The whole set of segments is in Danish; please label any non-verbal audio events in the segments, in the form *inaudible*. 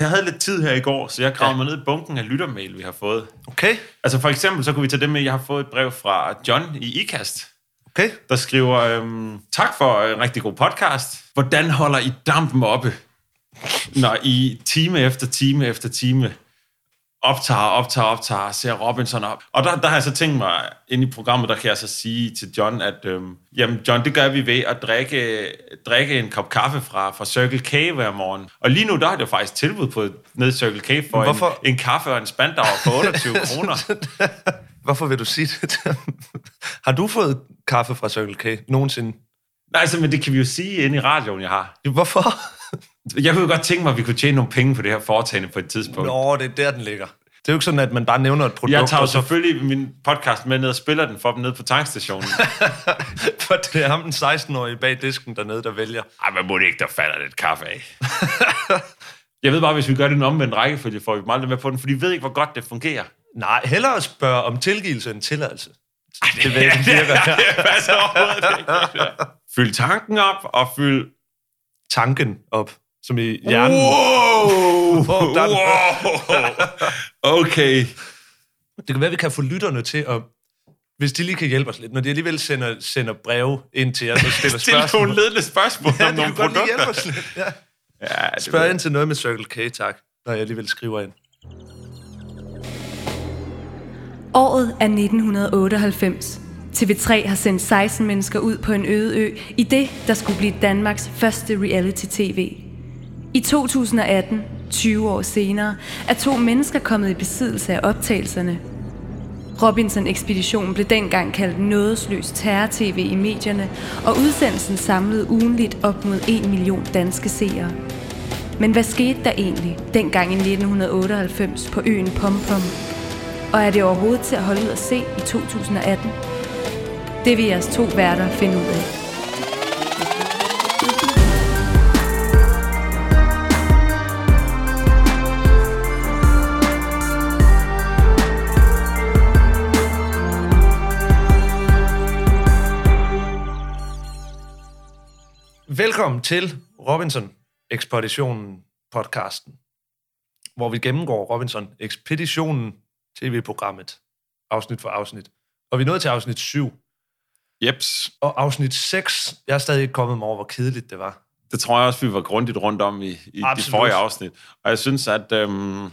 Jeg havde lidt tid her i går, så jeg gravede ja. mig ned i bunken af lyttermail, vi har fået. Okay. Altså for eksempel, så kunne vi tage det med, jeg har fået et brev fra John i IKAST, Okay. der skriver, øhm, tak for en rigtig god podcast. Hvordan holder I dampen oppe, når I time efter time efter time optager, optager, optager, ser Robinson op? Og der, der har jeg så tænkt mig, inde i programmet, der kan jeg så sige til John, at øhm, jamen John, det gør vi ved at drikke, drikke en kop kaffe fra, fra Circle K hver morgen. Og lige nu, der har det jo faktisk tilbud på ned i Circle K for en, Hvorfor? en kaffe og en spandauer for 28 *laughs* kroner. Hvorfor vil du sige det? har du fået kaffe fra Circle K nogensinde? Nej, altså, men det kan vi jo sige inde i radioen, jeg har. Hvorfor? Jeg kunne godt tænke mig, at vi kunne tjene nogle penge på det her foretagende på et tidspunkt. Nå, det er der, den ligger. Det er jo ikke sådan, at man bare nævner et produkt, Jeg tager jo selvfølgelig min podcast med ned og spiller den for dem nede på tankstationen. *laughs* for det er ham, den 16-årige bag disken dernede, der vælger. Ej, men må det ikke, der falder lidt kaffe af. *laughs* Jeg ved bare, hvis vi gør det en omvendt rækkefølge, får vi dem aldrig med på den, for de ved ikke, hvor godt det fungerer. Nej, hellere spørge om tilgivelse end tilladelse. Det ved jeg ikke, det, virker. *laughs* det passer overhovedet ikke. Fyld tanken op, og fyld... Tanken op, som i hjernen. Wow! *laughs* Wow! Okay. Det kan være, vi kan få lytterne til at... Hvis de lige kan hjælpe os lidt, når de alligevel sender, sender breve ind til os og stiller *laughs* Stil nogle spørgsmål. ledende spørgsmål Ja, om nogle godt lige hjælpe produkter. os lidt. Ja. Ja, det Spørg ind til noget med Circle K, tak, når jeg alligevel skriver ind. Året er 1998. TV3 har sendt 16 mennesker ud på en øde ø i det, der skulle blive Danmarks første reality-tv. I 2018, 20 år senere, er to mennesker kommet i besiddelse af optagelserne. Robinson-ekspeditionen blev dengang kaldt nådesløs terror-tv i medierne, og udsendelsen samlede ugenligt op mod 1 million danske seere. Men hvad skete der egentlig dengang i 1998 på øen Pompom? Og er det overhovedet til at holde ud at se i 2018? Det vil jeres to værter finde ud af. Velkommen til Robinson Ekspeditionen podcasten, hvor vi gennemgår Robinson Ekspeditionen tv-programmet, afsnit for afsnit. Og vi er nået til afsnit 7. Jeps. Og afsnit 6, jeg er stadig ikke kommet mig over, hvor kedeligt det var. Det tror jeg også, vi var grundigt rundt om i, i de forrige afsnit. Og jeg synes, at øhm,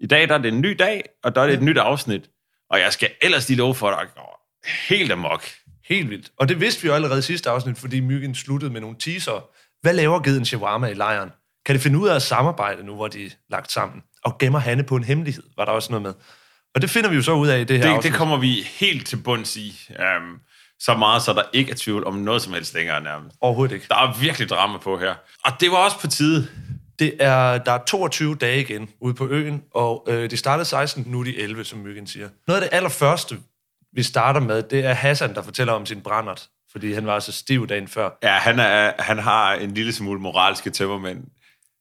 i dag der er det en ny dag, og der er det et nyt afsnit. Og jeg skal ellers lige love for, at der går helt amok. Helt vildt. Og det vidste vi jo allerede sidste afsnit, fordi Myggen sluttede med nogle teaser. Hvad laver Geden Shawarma i lejren? Kan det finde ud af at samarbejde nu, hvor de er lagt sammen? Og gemmer Hanne på en hemmelighed, var der også noget med. Og det finder vi jo så ud af i det her Det, afsnit. det kommer vi helt til bunds i. Um, så meget, så der ikke er tvivl om noget som helst længere nærmest. Overhovedet ikke. Der er virkelig drama på her. Og det var også på tide. Det er, der er 22 dage igen ude på øen, og øh, de startede 16, nu er de 11, som Myggen siger. Noget af det allerførste, vi starter med, det er Hassan, der fortæller om sin brændert, fordi han var så stiv dagen før. Ja, han, er, han har en lille smule moralske tømmermænd.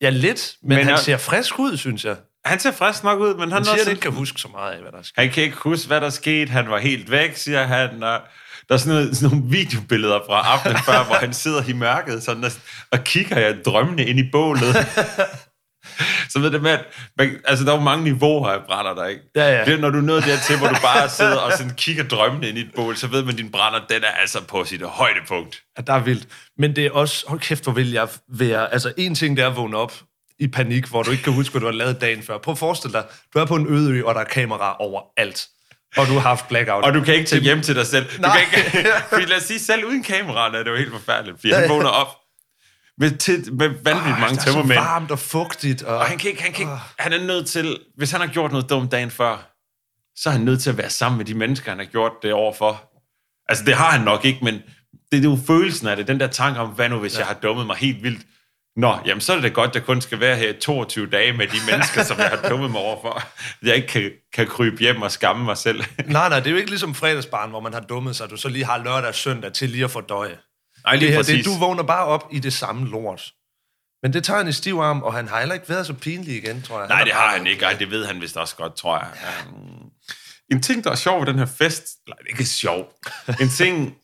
Ja, lidt, men, Men han jeg- ser frisk ud, synes jeg. Han ser frisk nok ud, men han, Han er siger, også han ikke kan huske så meget af, hvad der er sket. Han kan ikke huske, hvad der skete. Han var helt væk, siger han. Og der er sådan, noget, sådan nogle videobilleder fra aftenen før, hvor han sidder i mørket sådan, og, og kigger jeg drømmende ind i bålet. *laughs* *laughs* Så ved det med, at man, altså, der er jo mange niveauer af brænder der, ikke? Ja, ja. Det er, når du er nået dertil, hvor du bare sidder og sådan kigger drømmende ind i et bål, så ved man, at din brænder, den er altså på sit højdepunkt. Ja, der er vildt. Men det er også, hold kæft, hvor vil jeg være... Altså, en ting, det er at vågne op i panik, hvor du ikke kan huske, hvad du har lavet dagen før. Prøv at forestille dig, du er på en øde ø, og der er kameraer overalt. Og du har haft blackout. Og du kan ikke tage hjem til dig selv. Du Nej. kan ikke, *laughs* fordi lad os sige, selv uden kameraerne er det jo helt forfærdeligt, fordi Ja, han ja. vågner op med, til, med vanvittigt mange det er så tømmermænd. varmt og fugtigt. Og, Og han, kan ikke, han, kan ikke, han er nødt til, hvis han har gjort noget dumt dagen før, så er han nødt til at være sammen med de mennesker, han har gjort det overfor. Altså, det har han nok ikke, men det er jo følelsen af det, den der tanke om, hvad nu, hvis ja. jeg har dummet mig helt vildt. Nå, jamen så er det godt, at jeg kun skal være her i 22 dage med de mennesker, som jeg har *laughs* dummet mig overfor. Jeg ikke kan, kan krybe hjem og skamme mig selv. Nej, nej, det er jo ikke ligesom fredagsbarn, hvor man har dummet sig, du så lige har lørdag og søndag til lige at fordøje. Nej, Det lige her, præcis. det, du vågner bare op i det samme lort. Men det tager han i stiv arm, og han har heller ikke været så pinlig igen, tror jeg. Nej, det har han ikke. Ej, det ved han vist også godt, tror jeg. Um, en ting, der er sjov ved den her fest, eller det er ikke sjov, *laughs* en ting,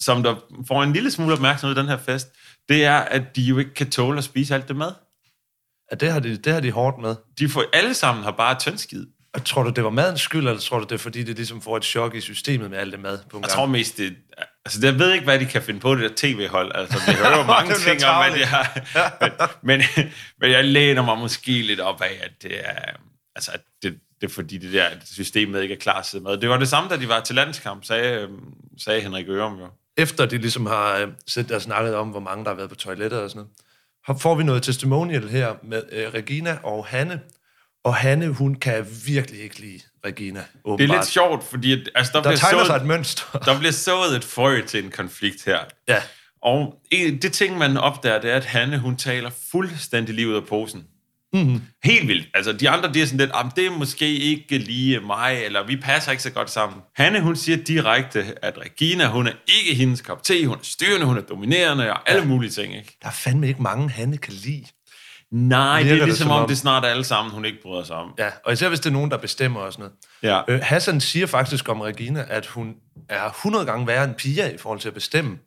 som der får en lille smule opmærksomhed i den her fest, det er, at de jo ikke kan tåle at spise alt det mad. Ja, det har de, det har de hårdt med. De får alle sammen har bare tyndskid. Og Tror du, det var madens skyld, eller tror du, det er fordi, det ligesom får et chok i systemet med alt det mad på en Jeg gang? tror mest, det... Altså, jeg ved ikke, hvad de kan finde på, det der tv-hold. Altså, det hører jo *laughs* mange Det ting om, at jeg... Men, men, men jeg læner mig måske lidt op af, at det er... Altså, at det, det er fordi, det der systemet ikke er klar til med. Det var det samme, da de var til landskamp, sagde, øhm, sagde Henrik Ørum jo. Efter de ligesom har øh, siddet og snakket om, hvor mange der har været på toilettet og sådan noget, får vi noget testimonial her med øh, Regina og Hanne. Og Hanne, hun kan virkelig ikke lide Regina, Det åbenbart. er lidt sjovt, fordi altså, der, Der bliver tegner sået, sig et mønster. der bliver sået et frø til en konflikt her. ja, Og det ting, man opdager, det er, at Hanne, hun taler fuldstændig lige ud af posen. Mhm. Helt vildt. Altså, de andre, de er sådan lidt, "Jamen, det er måske ikke lige mig, eller vi passer ikke så godt sammen. Hanne, hun siger direkte, at Regina, hun er ikke hendes kop te, hun er styrende, hun er dominerende, og alle mulige ting, ikke? der er fandme ikke mange, Hanne kan lide. Nej, det er det ligesom som om, om- det snart er alle sammen, hun ikke bryder sig om. Ja, og især hvis det er nogen, der bestemmer og sådan noget. Ja. Øh, Hassan siger faktisk om Regina, at hun er 100 gange værre end Pia i forhold til at bestemme.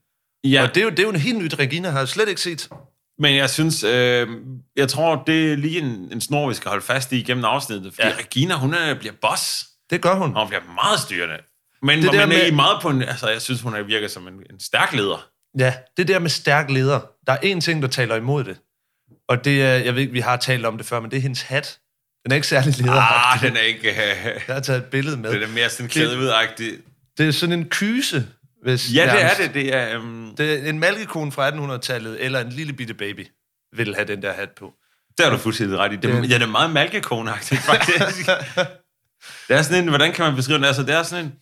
ja. Og det er, jo, det er jo en helt nyt, Regina har jeg slet ikke set. Men jeg synes, øh, jeg tror, det er lige en, en snor, vi skal holde fast i gennem afsnittet, fordi ja. Regina, hun er, bliver boss, Det gør hun. og hun bliver meget styrende. Men Det der man er med- i meget på en, altså jeg synes, hun er, virker som en, en stærk leder. Ja, det der med stærk leder. Der er én ting, der taler imod det. Og det er, jeg ved ikke, vi har talt om det før, men det er hendes hat. Den er ikke særlig leder. Ah, den er ikke, øh, Jeg har taget et billede med. den er mere sådan klædet ud-agtig. Det er sådan en kyse, hvis Ja, det er det. Det er, um, Det er en malkekone fra 1800-tallet, eller en lille bitte baby, vil have den der hat på. det har du fuldstændig ret i. Det, Det- ja, det er meget malkekoneagtigt, faktisk. *laughs* det er sådan en, hvordan kan man beskrive den? Altså, det er sådan en,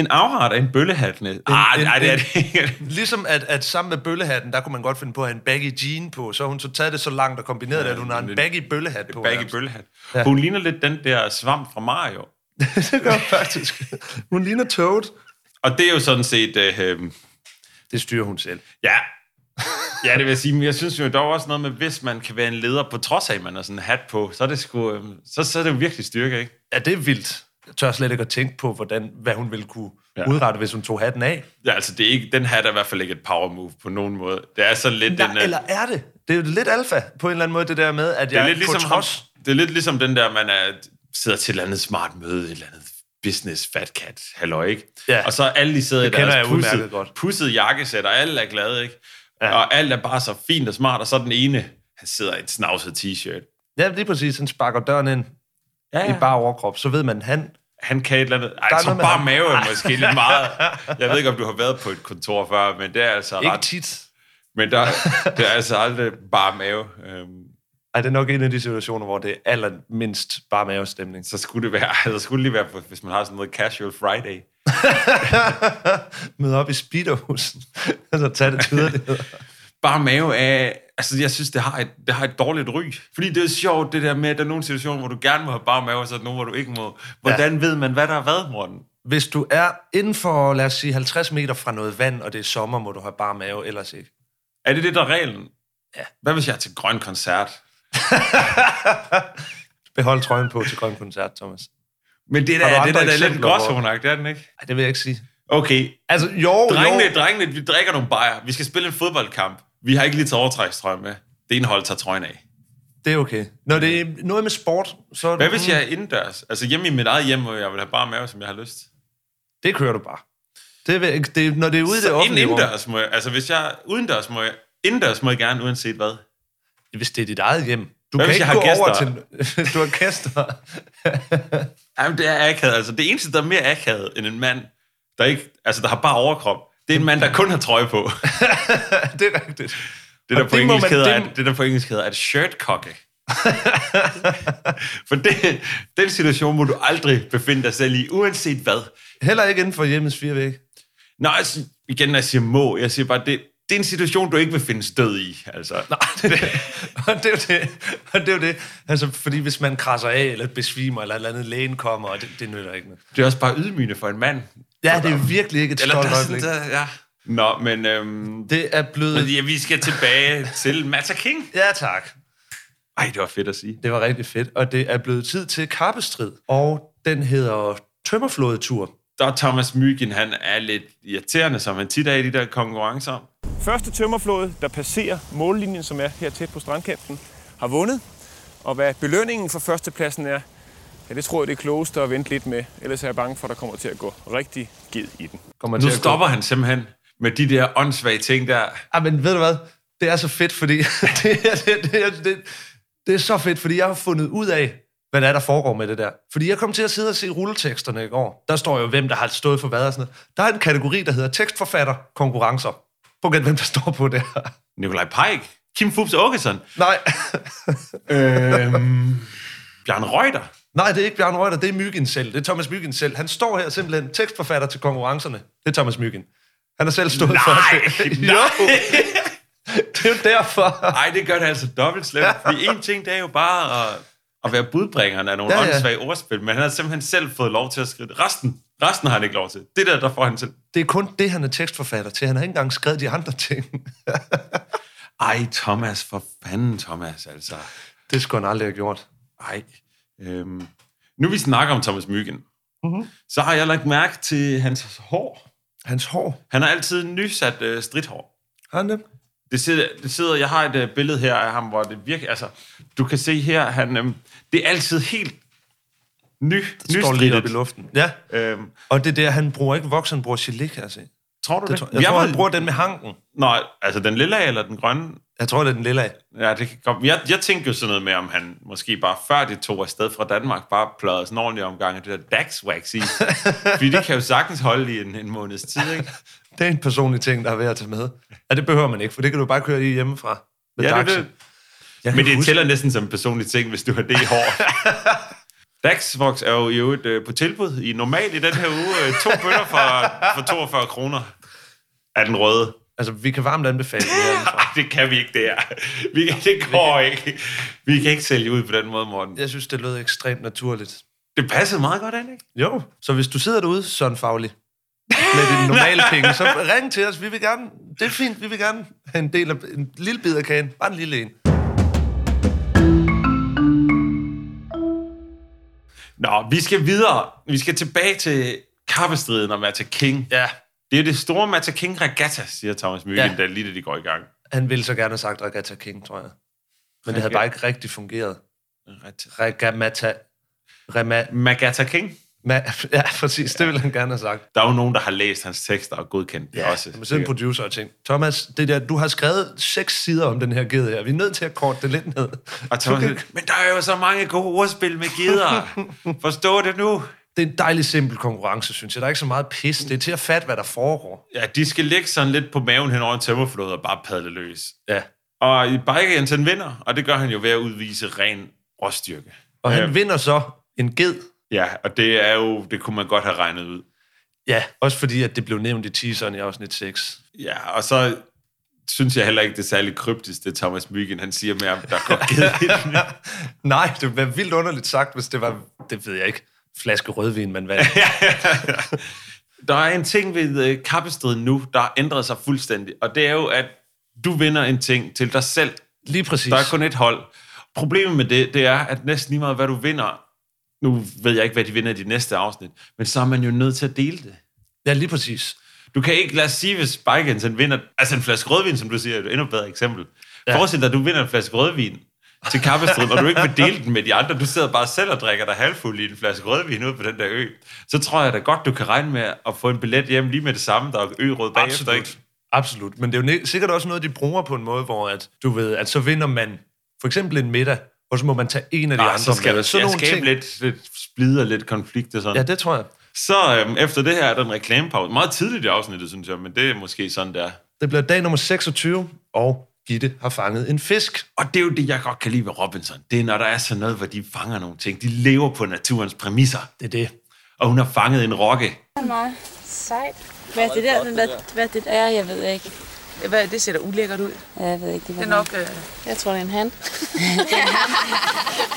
en afret af en bøllehat. næ- Ah, nej, det er det ikke. *laughs* Ligesom at, at sammen med bøllehatten, der kunne man godt finde på at have en baggy jean på, så hun så taget det så langt og kombineret det, at hun har en baggy bøllehat på. Baggy bøllehat. Ja. Hun ligner lidt den der svamp fra Mario. *laughs* det gør hun faktisk. Hun ligner Toad. Og det er jo sådan set... Øh, Det styrer hun selv. ja, ja, det vil jeg sige, men jeg synes jo dog også noget med, hvis man kan være en leder, på trods af, at man har sådan en hat på, så er det, sgu, øh, så, så er det jo virkelig styrke, ikke? Ja, det er vildt. Jeg tør slet ikke at tænke på, hvordan, hvad hun ville kunne Ja. udrette, hvis hun tog hatten af. Ja, altså, det er ikke, den hat er i hvert fald ikke et power move på nogen måde. Det er så lidt den... Nej, øh, eller er det? Det er jo lidt alfa på en eller anden måde, det der med, at det er jeg lidt ligesom trods... ham, det er lidt ligesom den der, man er, sidder til et eller andet smart møde, et eller andet business fat cat, halløj, ikke? Ja. Og så alle de sidder Det i deres jeg pusset, godt. pusset jakkesæt, og alle er glade, ikke? Ja. Ja. Og alt er bare så fint og smart, og så den ene, han sidder i en snavset t-shirt. Ja, lige præcis. Han sparker døren ind Ja, ja. i bare overkrop. Så ved man, han... han kan et eller andet... Ej, Der er bare ham. mave er *laughs* måske lidt meget... Jeg ved ikke, om du har været på et kontor før, men det er altså Ikke ret... tit. Men der, det er altså aldrig bare mave. Øhm, Ej, det er nok en af de situationer, hvor det er allermindst bare mavestemning. så skulle det være... *laughs* Altså, skulle det lige være, hvis man har sådan noget casual Friday. *laughs* Møde op i speederhusen. altså, tag det tydeligt. Bare mave er... Altså, jeg synes, det har, et, det har et dårligt ry. Fordi det er sjovt, det der med, at der er nogle situationer, hvor du gerne må have bare mave, og så er der nogle, hvor du ikke må. Hvordan ja. ved man, hvad der er hvad, Morten? Hvis du er inden for, lad os sige, 50 meter fra noget vand, og det er sommer, må du have bare mave, ellers ikke. Er det det, der er reglen? Ja. Hvad hvis jeg er til grøn koncert? *laughs* Behold trøjen på til grøn koncert, Thomas. Men det der, du det der, der er lidt gråzonagt, er den ikke? Ej, det vil jeg ikke sige. Okay, Altså, jo, drengene, jo. drengene, vi drikker nogle bajer. Vi skal spille en fodboldkamp. Vi har ikke lige taget overtrækstrøje med. Det ene hold tager trøjen af. Det er okay. Når det er noget med sport, så... er Hvad du- hvis jeg er indendørs? Altså hjemme i mit eget hjem, hvor jeg vil have bare mave, som jeg har lyst. Det kører du bare. Det, vil, det, når det er ude i det Så offentlige indendørs må jeg, altså hvis jeg er udendørs, må jeg, indendørs må jeg gerne, uanset hvad. Hvis det er dit eget hjem. Du Hvad kan ikke gå har over gæster? til... *laughs* du har gæster. Jamen, det er akavet. Altså, det eneste, der er mere akavet end en mand, der ikke, altså, der har bare overkrop, det er en mand, der kun har trøje på. *laughs* det er rigtigt. Det der, på det engelsk man- hedder, det- at, det der på engelsk hedder, at shirtkokke. For det, den situation må du aldrig befinde dig selv i, uanset hvad. Heller ikke inden for hjemmets fire vægge. Nå, altså, igen, jeg siger må, jeg siger bare, det, det er en situation, du ikke vil finde stød i. Altså. *laughs* Nej, det, og det er jo det. Og det er jo det. Altså, fordi hvis man krasser af, eller besvimer, eller et eller andet lægen kommer, og det, det nytter ikke noget. Det er også bare ydmygende for en mand. Ja, det er virkelig ikke et Eller stolt øjeblik. ja. Nå, men, øhm, Det er blevet... men ja, vi skal tilbage til Mata King. Ja, tak. Ej, det var fedt at sige. Det var rigtig fedt. Og det er blevet tid til kappestrid. Og den hedder Tømmerflådetur. Der er Thomas Mygind, han er lidt irriterende, som han tit er i de der konkurrencer. Første tømmerflåde, der passerer mållinjen, som er her tæt på strandkanten, har vundet. Og hvad belønningen for førstepladsen er, ja, det tror jeg, det er klogest at vente lidt med. Ellers er jeg bange for, at der kommer til at gå rigtig ged i den. Kommer Nu at gå- stopper han simpelthen med de der åndssvage ting der. Ah, men ved du hvad? Det er så fedt, fordi *laughs* det, er, det, det, er, det, det er så fedt, fordi jeg har fundet ud af, hvad der er, der foregår med det der. Fordi jeg kom til at sidde og se rulleteksterne i går. Der står jo, hvem der har stået for hvad og sådan noget. Der er en kategori, der hedder tekstforfatter konkurrencer. På hvem der står på det her. Nikolaj Pike, Kim Fubs Åkesson, Nej, øhm, Bjørn Reuter. nej, det er ikke Bjørn Reuter, det er Myggen selv. Det er Thomas Myggen selv. Han står her simpelthen tekstforfatter til konkurrencerne. Det er Thomas Myggen. Han har selv stået for det. *laughs* nej. Jo, *laughs* det er jo derfor. Nej, det gør det altså dobbelt slemt. Fordi en ting, det er jo bare at, at være budbringeren af nogle Ja, ja, ja. ja. åndssvage ordspil, men han har simpelthen selv fået lov til at skrive det. Resten, resten har han ikke lov til. Det der, der får han til. Det er kun det, han er tekstforfatter til. Han har ikke engang skrevet de andre ting. *laughs* Ej, Thomas, for fanden, Thomas, altså. Det skulle han aldrig have gjort. Ej. Øhm. Nu vi snakker om Thomas Myggen, mm-hmm. så har jeg lagt mærke til hans hår. Hans hår. Han har altid nysat øh, stridthår. Har han det? Det sidder, det sidder, jeg har et øh, billede her af ham, hvor det virker, altså, du kan se her, han, øhm, det er altid helt ny, Det står lige oppe i luften. Ja, Øhm, og det der, han bruger ikke voks, han bruger jeg se. tror du det? det tror, jeg tror, han bruger den med hanken. Nej, altså den lille eller den grønne? Jeg tror, det er den lille af. Ja, det kan godt. Jeg, jeg tænkte jo sådan noget med, om han måske bare før de tog afsted fra Danmark, bare pløjede sådan en ordentlig omgang af det der Dax-wax i. *laughs* Fordi det kan jo sagtens holde i en, en måneds tid, ikke? *laughs* Det er en personlig ting, der er ved at tage med. Ja, det behøver man ikke, for det kan du bare køre i hjemmefra. Med Ja, det, Daxi. det. Jeg Men det huske- tæller næsten som en personlig ting, hvis du har det i hår. *laughs* Daxvox er jo i øvrigt øh, på tilbud i normalt i den her uge. Øh, to bøtter for, for 42 kroner af den røde. Altså, vi kan varmt anbefale det *laughs* det kan vi ikke, det her. Vi kan, det går ikke. Vi kan ikke sælge ud på den måde, Morten. Jeg synes, det lød ekstremt naturligt. Det passede meget godt, ikke? Jo, så hvis du sidder derude, sådan faglig, med dine normale *laughs* penge, så ring til os. Vi vil gerne, det er fint, vi vil gerne have en del af en lille bid af kagen. Bare en lille en. Nå, vi skal videre. Vi skal tilbage til kappestriden om Mata King. Ja, Det er det store Mata King regatta, siger Thomas Myggen, Ja. da lige da de går i gang. han ville så gerne have sagt Regatta King, tror jeg. Men det havde bare ikke rigtig fungeret. Regatta... Rema... Magata King? Ma, *laughs* ja, præcis. Det ville han gerne have sagt. Der er jo nogen, der har læst hans tekster og godkendt det også. Men sådan en producer og ting. Thomas, det der, du har skrevet seks sider om den her ged her. Vi er nødt til at korte det lidt ned. Og Thomas, siger, men der er jo så mange gode ordspil med gider. *laughs* Forstå det nu. Det er en dejlig simpel konkurrence, synes jeg. Der er ikke så meget pis. Det er til at fatte, hvad der foregår. Ja, de skal ligge sådan lidt på maven hen over en tømmerflod og bare padle løs. Ja. Og i Bike han vinder, og det gør han jo ved at udvise ren råstyrke. Og han Ja. vinder så en ged. Ja, og det er jo, det kunne man godt have regnet ud. Ja, også fordi, at det blev nævnt i teaseren i afsnit 6. Ja, og så synes jeg heller ikke, det er særlig kryptisk, det Thomas Myggen, han siger med, om der går *laughs* givet. Nej, det ville være vildt underligt sagt, hvis det var, det ved jeg ikke, flaske rødvin, man vandt. *laughs* Der er en ting ved øh, kappestriden nu, der har ændret sig fuldstændig, og det er jo, at du vinder en ting til dig selv. Lige præcis. Der er kun et hold. Problemet med det, det er, at næsten lige meget, hvad du vinder, nu ved jeg ikke, hvad de vinder i de næste afsnit, men så er man jo nødt til at dele det. Ja, lige præcis. Du kan ikke, lad os sige, hvis han vinder, altså en flaske rødvin, som du siger, er et endnu bedre eksempel. Ja. Forestil dig, at du vinder en flaske rødvin til kappestriden, og du ikke vil dele den med de andre. Du sidder bare selv og drikker dig halvfuld i en flaske rødvin ud på den der ø. Så tror jeg da godt, du kan regne med at få en billet hjem lige med det samme, der er ø-råd bagefter. Ikke? Absolut. Absolut. Men det er jo sikkert også noget, de bruger på en måde, hvor at, du ved, at så vinder man for eksempel en middag, og så må man tage en af de Ah, andre så skal med. Sådan ja, nogle ting. lidt, lidt splid og lidt konflikt og sådan. Ja, det tror jeg. Så øhm, efter det her er der en reklamepause. Meget tidligt i afsnittet, synes jeg, men det er måske sådan der. Det bliver dag nummer 26, og Gitte har fanget en fisk. Og det er jo det, jeg godt kan lide ved Robinson. Det er, når der er sådan noget, hvor de fanger nogle ting. De lever på naturens præmisser. Det er det. Og hun har fanget en rokke. Meget sejt. Hvad er det der? Hvad, hvad er det der? Ja, jeg ved ikke. Hvad, det ser da ulækkert ud. Ja, Jeg ved ikke, det, Det er nok... Øh, Jeg tror, det er en han. *laughs*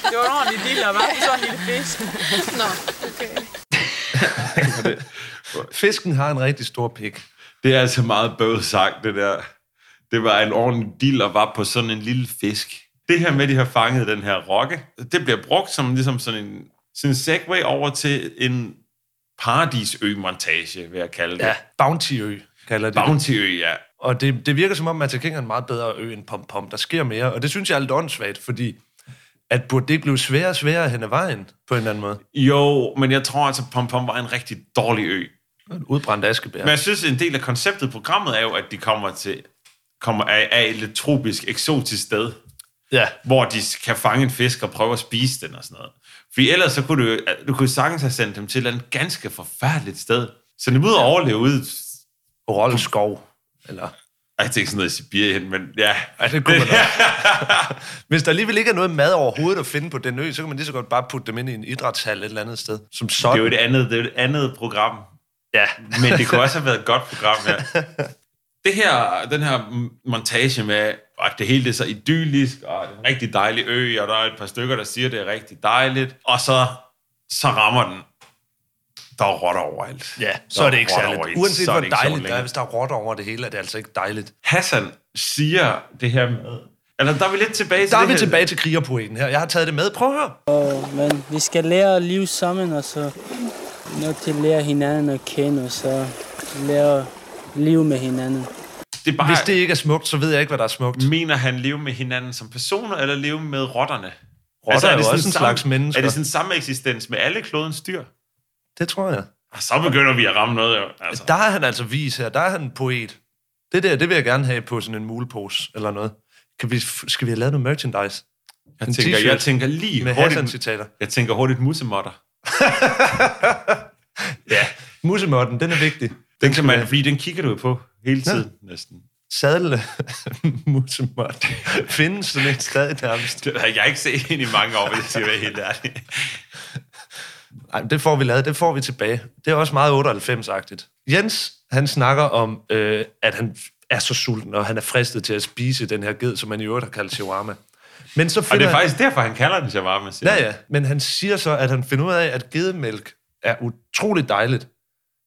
det var en ordentlig lille, og var sådan en lille fisk. *laughs* Nå, okay. *laughs* Fisken har en rigtig stor pik. Det er altså meget bøvet sagt, det der. Det var en ordentlig dild og var på sådan en lille fisk. Det her med, at de har fanget den her rokke, det bliver brugt som ligesom sådan en, sådan en segway over til en paradisø-montage, vil jeg kalde det. Ja, Bounty-ø kalder de det. Bounty-ø, ja. Og det, det virker som om, at King er en meget bedre ø end Pom Pom. Der sker mere, og det synes jeg er lidt åndssvagt, fordi At burde det blive sværere og sværere hen ad vejen, på en eller anden måde? Jo, men jeg tror altså, Pom Pom var en rigtig dårlig ø. En udbrændt askebær. Men jeg synes, en del af konceptet i programmet er jo, at de kommer til kommer af, af et lidt tropisk, eksotisk sted, Ja, hvor de kan fange en fisk og prøve at spise den og sådan noget. Fordi ellers så kunne du, du kunne sagtens have sendt dem til et ganske forfærdeligt sted. Så de ud og overleve ude... Rolle skov. Eller... Jeg tænker sådan noget i Sibirien, men ja. Ej, det kunne man nok. *laughs* Hvis der alligevel ikke er noget mad overhovedet at finde på den ø, så kan man lige så godt bare putte dem ind i en idrætshal et eller andet sted. Som Det er sådan. jo et andet, det er et andet program. Ja. Men det kunne også have været et godt program, ja. *laughs* Det her, den her montage med, at det hele er så idyllisk, og det er en rigtig dejlig ø, og der er et par stykker, der siger, at det er rigtig dejligt, og så, så rammer den. Der er rotter overalt. Ja, så er det ikke særligt. overalt. Uanset Så er hvor dejligt det er, hvis der er rotter over det hele, er det altså ikke dejligt. Hassan siger det her med... Eller der er vi lidt tilbage til Der er vi her. tilbage til krigerpoeten her. Jeg har taget det med. Prøv at høre. Men vi skal lære at leve sammen, og så nødt til at lære hinanden at kende, og så lære at leve med hinanden. Det er bare, Hvis det ikke er smukt, så ved jeg ikke, hvad der er smukt. Mener han leve med hinanden som personer, eller leve med rotterne? Rotter er jo det også sådan en slags mennesker. Er det sådan samme eksistens med alle klodens dyr? Det tror jeg. Og så begynder vi at ramme noget, jo. Altså. Der er han altså vis her. Der er han en poet. Det der, det vil jeg gerne have på sådan en mulepose eller noget. Kan vi, skal vi have lavet noget merchandise? Jeg en tænker, jeg tænker lige Med hurtigt, Hassan-citater. jeg tænker hurtigt musemotter. *laughs* Ja, musemotten, den er vigtig. Den kan man, fordi den kigger du på hele tiden næsten. Sadle *laughs* musemot. Findes sådan et stadig nærmest. Det har jeg ikke set ind i mange år, hvis jeg siger, hvad helt ærligt. Ej, det får vi lavet, det får vi tilbage. Det er også meget 98-agtigt. Jens, han snakker om, øh, at han er så sulten, og han er fristet til at spise den her ged, som man i øvrigt har kaldt shawarma. Men så Og finder det er han- faktisk derfor, han kalder den shawarma. siger Ja, ja. Men han siger så, at han finder ud af, at gedemælk er utroligt dejligt.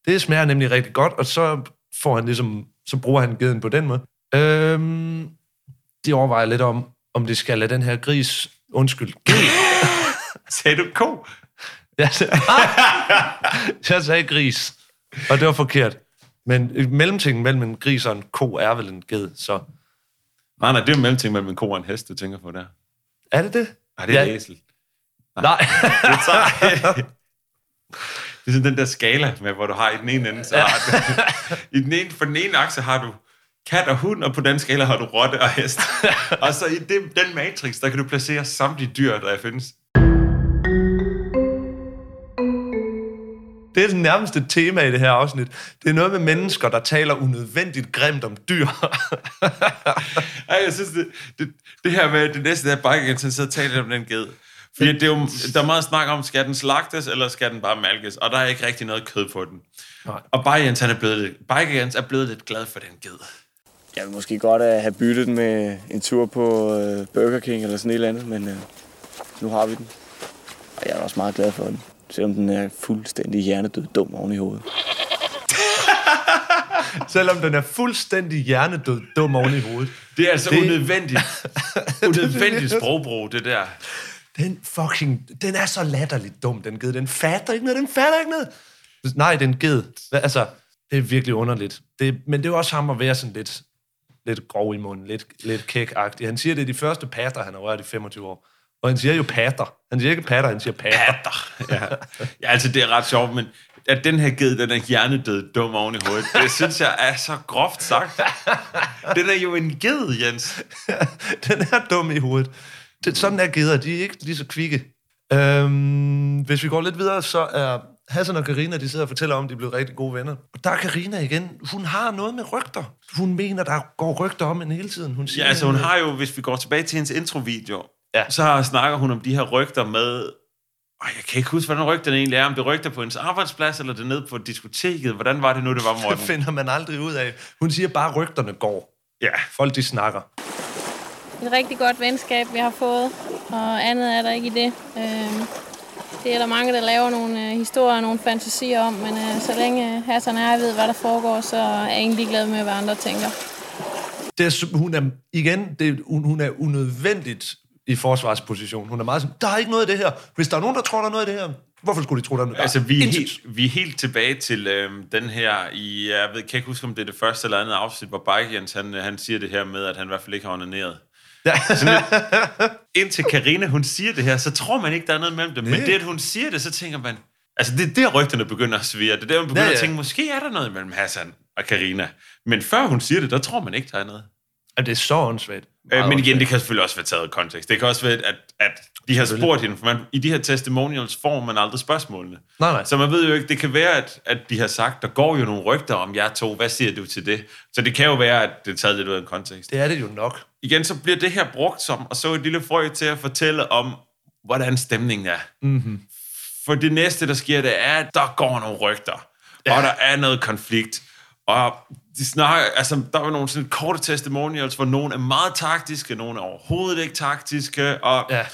Det smager nemlig rigtig godt, og så får han ligesom, så bruger han geden på den måde. Øhm, de overvejer lidt om, om de skal lade den her gris, undskyld, ged. *laughs* Sagde du ko? Jeg sagde, *laughs* jeg sagde gris, og det var forkert. Men mellemtingen mellem en gris og en ko er vel en ged, så Nej, nej, det er jo mellemting mellem en ko og en hest, du tænker på der. er det det? Nej, det er Ja. æsel. Nej. *laughs* Det, tager, *laughs* det er sådan den der skala med, hvor du har i den ene ende, så har du, i den ene, for den ene akse har du kat og hund, og på den skala har du rotte og hest. og så i det, den matrix, der kan du placere samtlige dyr, der findes. Det er det nærmeste tema i det her afsnit. Det er noget med mennesker, der taler unødvendigt grimt om dyr. *laughs* Ej, jeg synes, det, det, det her med det næste der bare igen, så taler om den ged. Fordi det er jo, der er meget snak om, skal den slagtes, eller skal den bare malkes? Og der er ikke rigtig noget kød på den. Nej. Og Bayer Jens, han er blevet, Jens er blevet lidt glad for den ged. Jeg vil måske godt uh, have byttet den med en tur på uh, Burger King eller sådan et eller andet, men uh, nu har vi den. Og jeg er også meget glad for den, selvom den er fuldstændig hjernedød dum oven i hovedet. *laughs* Selvom den er fuldstændig hjernedød dum oven i hovedet. Det er altså Det- unødvendigt. *laughs* unødvendigt sprogbrug, det der. Den fucking... Den er så latterligt dum, den ged. Den fatter ikke noget, den fatter ikke noget. Nej, den ged. Altså, det er virkelig underligt. Det, men det er jo også ham at være sådan lidt, lidt grov i munden, lidt, lidt kæk-agtig. Han siger, det er de første patter, han har rørt i 25 år. Og han siger jo patter. Han siger ikke patter, han siger patter. Patter. Ja. ja, altså det er ret sjovt, men at den her ged, den er hjernedød dum oven i hovedet, det synes jeg er så groft sagt. Den er jo en ged, Jens. *laughs* den er dum i hovedet. Det, sådan er geder, de er ikke lige så kvikke. Øhm, hvis vi går lidt videre, så er Hassan og Karina, de sidder og fortæller om, at de er blevet rigtig gode venner. Og der er Karina igen. Hun har noget med rygter. Hun mener, der går rygter om hende hele tiden. Hun siger, Ja, altså hun har jo, hvis vi går tilbage til hendes introvideo, Ja. så snakker hun om de her rygter med... Og jeg kan ikke huske, hvordan rygterne egentlig er. Om det er rygter på hendes arbejdsplads, eller det er nede på diskoteket. Hvordan var det nu, det var, *laughs* Det Morten? finder man aldrig ud af. Hun siger bare, at rygterne går. Ja. Folk, de snakker. Et rigtig godt venskab, vi har fået, og andet er der ikke i det. Øh, det er der mange, der laver nogle øh, historier og nogle fantasier om, men øh, så længe Hassan jeg ved, hvad der foregår, så er jeg egentlig ligeglad med, hvad andre tænker. Det er, hun er, igen, det, er- hun, hun er unødvendigt i forsvarsposition. Hun er meget sådan, der er ikke noget i det her. Hvis der er nogen, der tror, der er noget i det her, hvorfor skulle de tro, der er noget? Altså, vi er, helt, vi er helt tilbage til øhm, den her, i, jeg ved, kan ikke huske, om det er det første eller andet afsnit, hvor Bike Jens, han, han siger det her med, at han i hvert fald ikke har onaneret. Ja. Sådan lidt, indtil Karina hun siger det her, så tror man ikke, der er noget mellem dem. Men det, at hun siger det, så tænker man... Altså, det er der, rygterne begynder at svirre. Det er der, man begynder Ja, ja, at tænke, måske er der noget mellem Hassan og Karina. Men før hun siger det, der tror man ikke, der er noget. At det er så åndssvagt. Øh, men igen, det kan selvfølgelig også være taget i kontekst. Det kan også være, at, at de har spurgt hende, for man, i de her testimonials får man aldrig spørgsmålene. Nej, nej. Så man ved jo ikke, det kan være, at, at de har sagt, der går jo nogle rygter om jer to, hvad siger du til det? Så det kan jo være, at det er taget lidt ud af en kontekst. Det er det jo nok. Igen, så bliver det her brugt som, og så et lille frø til at fortælle om, hvordan stemningen er. Mm-hmm. For det næste, der sker, det er, at der går nogle rygter, ja. og der er noget konflikt. Og de snakker, altså, der var nogle sådan korte testimonials, hvor nogen er meget taktiske, nogen er overhovedet ikke taktiske, og Ja.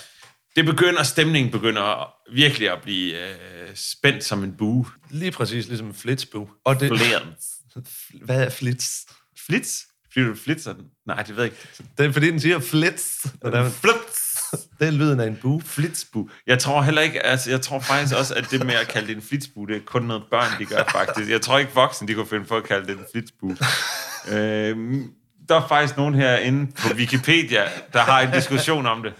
det begynder, stemningen begynder virkelig at blive øh, spændt som en bue. Lige præcis ligesom en flitsbue. Og det, *laughs* hvad er flits? Flits? Fordi du flitser den? Nej, det ved jeg ikke. Det er fordi, den siger flits. er- Flits. Det er lyden af en bue. Flitsbu. Jeg tror heller ikke, altså jeg tror faktisk også, at det med at kalde det en flitsbu, det er kun noget børn, de gør faktisk. Jeg tror ikke voksne, de kunne finde på at kalde det en flitsbu. øhm, der er faktisk nogen herinde på Wikipedia, der har en diskussion om det,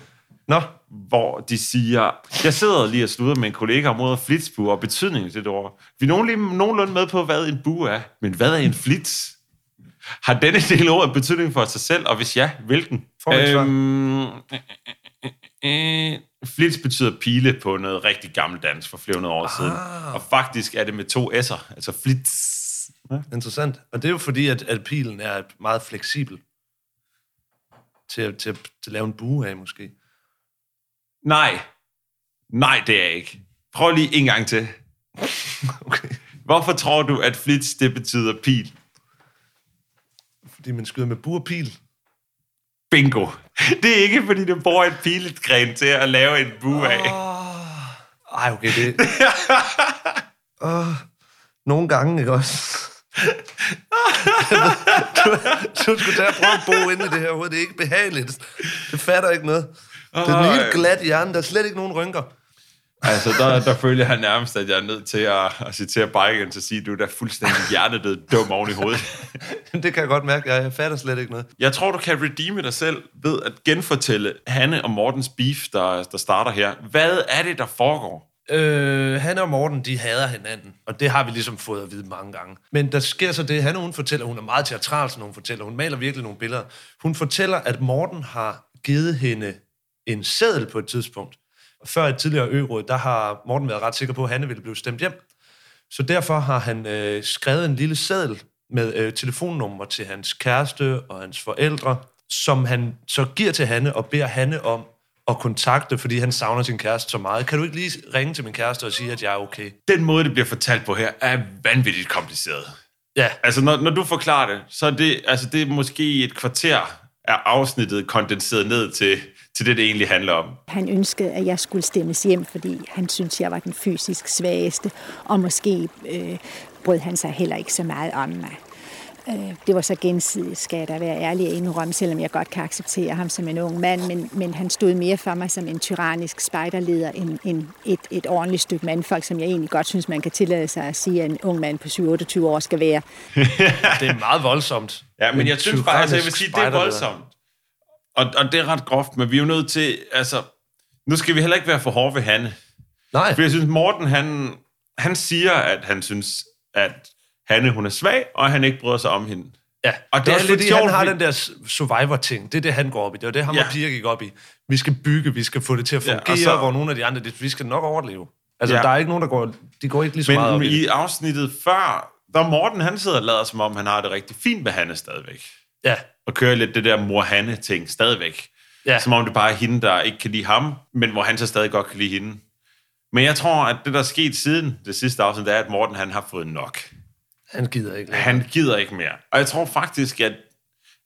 Nå, hvor de siger, jeg sidder lige og slutter med en kollega om ordet flitsbu og betydningen til det ord. Vi er nogen lige nogenlunde med på, hvad en bu er, men hvad er en flits? Har denne del ord betydning for sig selv, og hvis ja, hvilken? Får? Øhm, øh, flits betyder pile på noget rigtig gammeldansk for flere hundrede år ah. siden. Og faktisk er det med to s'er, altså flits. Ja. interessant. Og det er jo fordi, at, at pilen er meget fleksibel til, at- til, at- til at lave en bue af, måske. Nej. Nej, det er jeg ikke. Prøv lige en gang til. *laughs* Okay. Hvorfor tror du, at flits, det betyder pil? Fordi man skyder med bue og pil. Bingo. Det er ikke, fordi du bruger et piletgren til at lave en bue af. Ej, okay, det... oh, *laughs* nogle gange, ikke også? du, du skulle tage og prøve at bo inde i det her hoved. Det er ikke behageligt. Det fatter ikke noget. Det er en helt glat hjerne. Der er slet ikke nogen rynker. Altså, der, der føler jeg nærmest, at jeg er nødt til at, at citere Biken til at sige, at du er da fuldstændig hjernedød dum oven i hovedet. *laughs* Det kan jeg godt mærke. Jeg fatter slet ikke noget. Jeg tror, du kan redeeme dig selv ved at genfortælle Hanne og Mortens beef, der, der starter her. Hvad er det, der foregår? Øh, han og Morten, de hader hinanden, og det har vi ligesom fået at vide mange gange. Men der sker så det, han og hun fortæller, hun er meget teatral, som hun fortæller, hun maler virkelig nogle billeder. Hun fortæller, at Morten har givet hende en seddel på et tidspunkt. Før et tidligere ø der har Morten været ret sikker på, at Hanne ville blive stemt hjem. Så derfor har han øh, skrevet en lille seddel med øh, telefonnummer til hans kæreste og hans forældre, som han så giver til Hanne og beder Hanne om at kontakte, fordi han savner sin kæreste så meget. Kan du ikke lige ringe til min kæreste og sige, at jeg er okay? Den måde, det bliver fortalt på her, er vanvittigt kompliceret. Ja, Altså, når, når du forklarer det, så er det, altså, det er måske et kvarter af afsnittet kondenseret ned til, til det, det egentlig handler om. Han ønskede, at jeg skulle stemmes hjem, fordi han syntes, jeg var den fysisk svageste, og måske øh, brød han sig heller ikke så meget om mig. Øh, det var så gensidigt, skal jeg da være ærlig og indrømme, selvom jeg godt kan acceptere ham som en ung mand, men, men han stod mere for mig som en tyrannisk spejderleder end, end et, et ordentligt stykke mandfolk, som jeg egentlig godt synes, man kan tillade sig at sige, at en ung mand på 7-28 år skal være. *laughs* det er meget voldsomt. Ja, men En jeg synes bare, altså, jeg vil sige, det er voldsomt. Og, og det er ret groft, men vi er jo nødt til, altså, nu skal vi heller ikke være for hårde ved Hanne. Nej, For jeg synes, Morten, han, han siger, at han synes, at Hanne, hun er svag, og han ikke bryder sig om hende. ja. Og det det er er også lidt fordi, sjovt, han har den der survivor-ting. Det er det, han går op i. Det var det, ham Ja. og Pia gik op i. Vi skal bygge, vi skal få det til at fungere, ja, så- hvor nogle af de andre, det- vi skal nok overleve. Altså, Ja. der er ikke nogen, der går, de går ikke lige så meget op Men i det. i afsnittet før, der er Morten, han sidder og lader som om, han har det rigtig fint med Hanne stadigvæk. Ja, Og kører lidt det der mor-Hanne-ting stadigvæk. ja. Som om det bare er hende, der ikke kan lide ham, men hvor han så stadig godt kan lide hende. Men jeg tror, at det, der er sket siden det sidste afsnit, det er, at Morten han har fået nok. han gider ikke. længere. Han gider ikke mere. Og jeg tror faktisk, at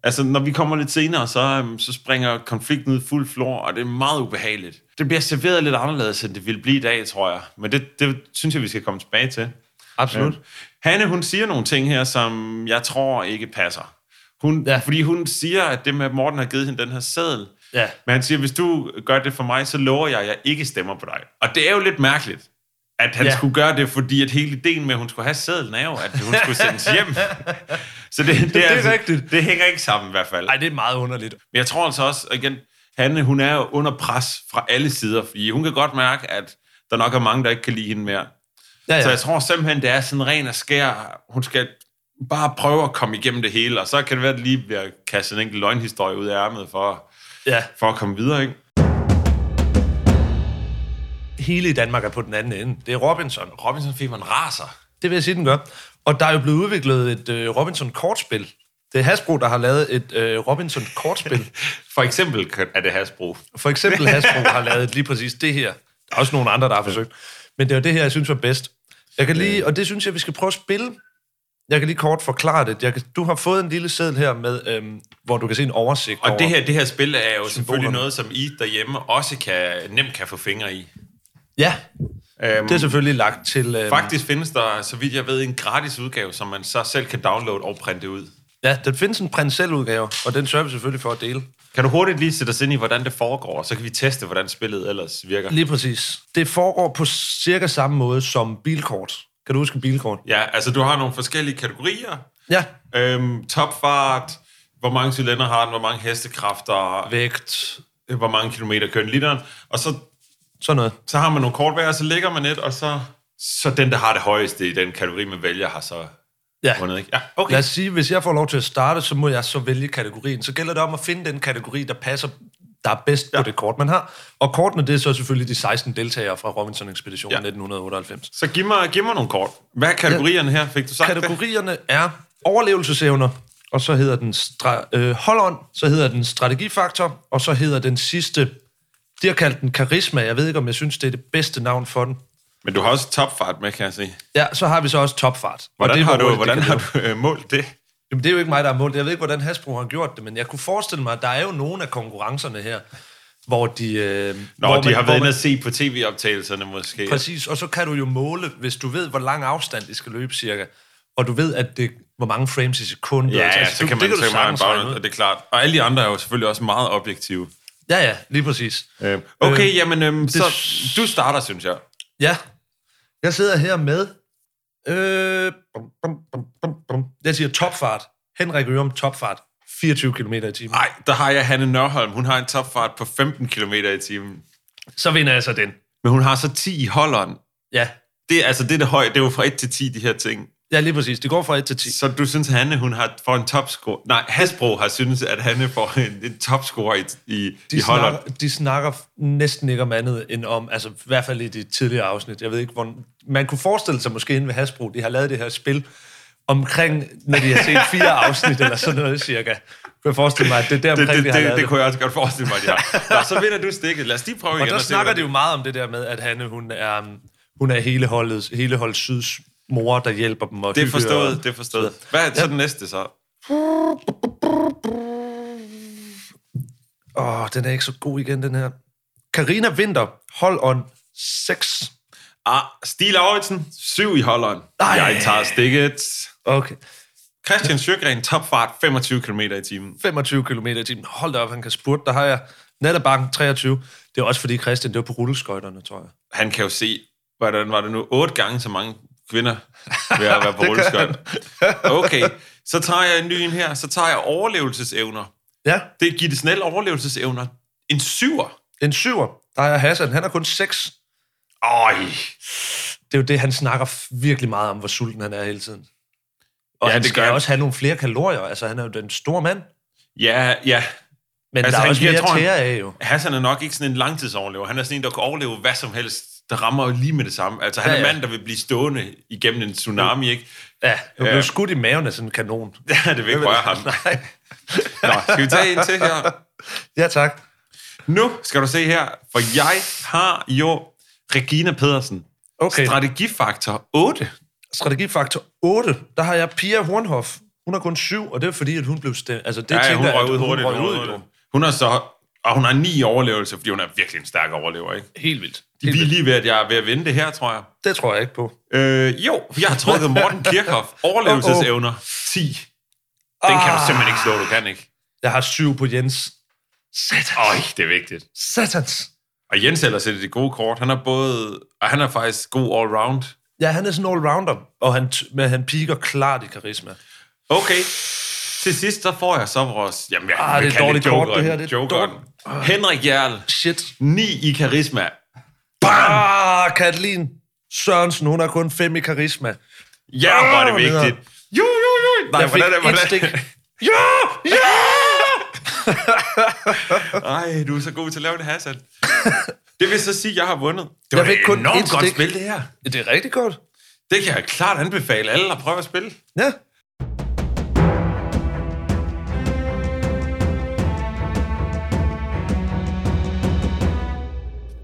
altså, når vi kommer lidt senere, så, øhm, så springer konflikten ud fuld flor, og det er meget ubehageligt. Det bliver serveret lidt anderledes, end det ville blive i dag, tror jeg. Men det, det synes jeg, vi skal komme tilbage til. Absolut. Ja. Hanne, hun siger nogle ting her, som jeg tror ikke passer. Hun, ja. Fordi hun siger, at det med, at Morten har givet hende den her seddel, Ja. men han siger, hvis du gør det for mig, så lover jeg, at jeg ikke stemmer på dig. Og det er jo lidt mærkeligt. at han Ja. skulle gøre det, fordi at hele ideen med, at hun skulle have sædlen er jo, at hun skulle sendes hjem. *laughs* Så det, det, Det er altså, rigtigt. Det hænger ikke sammen i hvert fald. Nej, det er meget underligt. Men jeg tror altså også, igen, Hanne, hun er jo under pres fra alle sider, fordi hun kan godt mærke, at der nok er mange, der ikke kan lide hende mere. Ja, Ja. Så jeg tror simpelthen, det er sådan ren og skær. Hun skal bare prøve at komme igennem det hele, og så kan det være, at lige bliver kastet en enkelt løgnhistorie ud af ærmet for, ja. for at komme videre, ikke? Hele i Danmark er på den anden ende. Det er Robinson. Robinson-fiberen raser. Det vil jeg sige, den gør. Og der er jo blevet udviklet et øh, Robinson-kortspil. Det er Hasbro, der har lavet et øh, Robinson-kortspil. *laughs* For eksempel er det Hasbro. For eksempel Hasbro har lavet lige præcis det her. Der er også nogle andre, der har forsøgt. Men det var det her, jeg synes var bedst. Jeg kan lige, og det synes jeg, vi skal prøve at spille. Jeg kan lige kort forklare det. Jeg kan, du har fået en lille seddel her, med, øhm, hvor du kan se en oversigt Og over... det her, det her spil er jo selvfølgelig symbolerne. noget, som I derhjemme også kan, nemt kan få fingre i. Ja, Øhm, det er selvfølgelig lagt til... Øhm, Faktisk findes der, så vidt jeg ved, en gratis udgave, som man så selv kan downloade og printe ud. Ja, der findes en prins selv udgave, og den sørger vi selvfølgelig for at dele. Kan du hurtigt lige sætte os ind i, hvordan det foregår, så kan vi teste, hvordan spillet ellers virker? Lige præcis. Det foregår på cirka samme måde som bilkort. Kan du huske bilkort? Ja, altså du har nogle forskellige kategorier. Ja. Øhm, topfart, hvor mange cylinder har den, hvor mange hestekræfter, Vægt, hvor mange kilometer kører den literen. Og så, sådan noget. så har man nogle kort hver, og så lægger man et, og så, så den, der har det højeste i den kategori, man vælger, har så Ja. vundet. Ikke? Ja, okay. Lad os sige, hvis jeg får lov til at starte, så må jeg så vælge kategorien. Så gælder det om at finde den kategori, der passer, der er bedst ja. på det kort, man har. Og kortene, det er så selvfølgelig de 16 deltagere fra Robinson-ekspeditionen Ja. ja. 1998. Så giv mig, giv mig nogle kort. Hvad er kategorierne her? Fik du sagt det? Kategorierne er overlevelsesevner, og så hedder den stra- øh, hold-on, så hedder den strategifaktor, og så hedder den sidste, de har kaldt den karisma. Jeg ved ikke, om jeg synes, det er det bedste navn for den. Men du har også topfart med, kan jeg se. Ja, så har vi så også topfart. Og Hvordan det er, har du, det hvordan har du øh, målt det? Jamen, det er jo ikke mig, der har målt. Jeg ved ikke, hvordan Hasbro har gjort det, men jeg kunne forestille mig, at der er jo nogle af konkurrencerne her, hvor de... Øh, Nå, hvor de har hvor været inde og se på tv-optagelserne måske. Præcis, og så kan du jo måle, hvis du ved, hvor lang afstand de skal løbe cirka, og du ved, at det, hvor mange frames i sekundet. Ja, altså, ja, du- så kan det man, du kan man sagtens bare, ud. og det er klart. Og alle de andre er jo selvfølgelig også meget objektive. Ja, ja, lige præcis. Øh, okay, Øh, jamen, øhm, det- så du starter, synes jeg. Ja, jeg sidder her med... Øh, bum, bum, bum, bum, bum. Jeg siger topfart. Henrik Ørum, topfart. 24 km i timen. Nej, der har jeg Hanne Nørholm. Hun har en topfart på 15 km i timen. Så vinder jeg så den. Men hun har så 10 i holderen. Ja, Det, er- altså, det er det høje. Det er jo fra 1 til 10, de her ting. ja lige præcis. Det går fra 1 til 10. Så du synes, Hanne hun har, får en topscore? Nej, Hasbro har synes, at Hanne får en, en topscore i, i, de i holderen. snakker, de snakker næsten ikke om andet end om, altså i hvert fald i de tidligere afsnit, jeg ved ikke, hvor, man kunne forestille sig måske inde ved Hasbro, de har lavet det her spil omkring, når de har set fire *laughs* afsnit eller sådan noget cirka. Kunne jeg forestille mig, at det er der Det, omkring, det, de har det, det, det. kunne jeg også godt forestille mig, de har. *laughs* Nå, så vinder du stikket. Lad os lige prøve Og igen. der se, snakker de jo meget om det der med, at Hanne, hun er, um, hun er hele holdet, hele hold Syds mor, der hjælper dem. Og Det er forstået, og, det er forstået. Hvad er så den næste så? Åh, den er ikke så god igen, den her. Karina Winter, hold on 6. Ah, Stig Lauritsen, 7 i holderen. Ej. Jeg tager stikket. Okay. Christian Sjøgren, topfart, 25 km i timen. 25 km i timen. Hold da op, han kan spurte. Der har jeg Natterbanken 23. Det er også fordi Christian, det var på rulleskøjterne, tror jeg. Han kan jo se, hvordan var det nu, otte gange så mange kvinder ved at være *laughs* på Det rulleskøjter. Okay, så tager jeg en ny en her. Så tager jeg overlevelsesevner. Ja, Det er Gitte Snell overlevelsesevner. En syver. en syver. Der er Hassan, han har kun 6. Øj. Det er jo det, han snakker virkelig meget om, hvor sulten han er hele tiden. Og Ja, han det skal gør også have nogle flere kalorier. Altså, han er jo den store mand. Ja, ja. Men Altså, der er også mere tror, han- tære af, jo. Hassan er nok ikke sådan en langtidsoverlever. Han er sådan en, der kan overleve hvad som helst. Der rammer jo lige med det samme. Altså, han Ja, er ja. mand, der vil blive stående igennem en tsunami, ikke? Ja, han blev skudt i maven af sådan en kanon. *laughs* Ja, det vil ikke røre ham. Nej. Nå, skal vi tage en til her? *laughs* Ja, tak. Nu skal du se her, for jeg har jo Regina Pedersen. Okay. Strategifaktor 8. Strategifaktor 8, der har jeg Pia Hornhoff. Hun har kun 7, og det er fordi, at hun blev stemt. Altså, det ja, tænker hun røg ud hurtigt. Hun, ud, jo. hun har så, og hun har ni overlevelser, fordi hun er virkelig en stærk overlever, ikke? Helt vildt. Vi er lige ved, at jeg er ved at vinde det her, tror jeg. Det tror jeg ikke på. Øh, jo, jeg har trukket *laughs* Morten Kirchhoff. Overlevelsesevner 10. Den kan du simpelthen ikke slå, du kan ikke. Jeg har 7 på Jens. Satans. Øj, det er vigtigt. Satans. Og Jens ellers sætter det gode kort. Han er både... Og han er faktisk god all-round. Ja, han er sådan all-rounder, og han, men han piker klart i karisma. Okay. Til sidst, så får jeg så vores... Jamen, jeg Ah, vil det er dårligt kort, det her, det er Jokeren. Henrik Jarl. Shit. 9 i karisma. Ah, Katalin Sørensen, hun har kun fem i karisma. Ja, hvor er det Ah, vigtigt. Jo, jo, jo. Nej, Jeg fik hvordan, et stik. *laughs* Ja, ja! Ej, du er så god til at lave det, Hassan. *laughs* Det vil så sige, at jeg har vundet. Det var Jeg et kun enormt et godt stik. spil, det her. Det er rigtig godt. Det kan jeg klart anbefale alle at prøve at spille. Ja.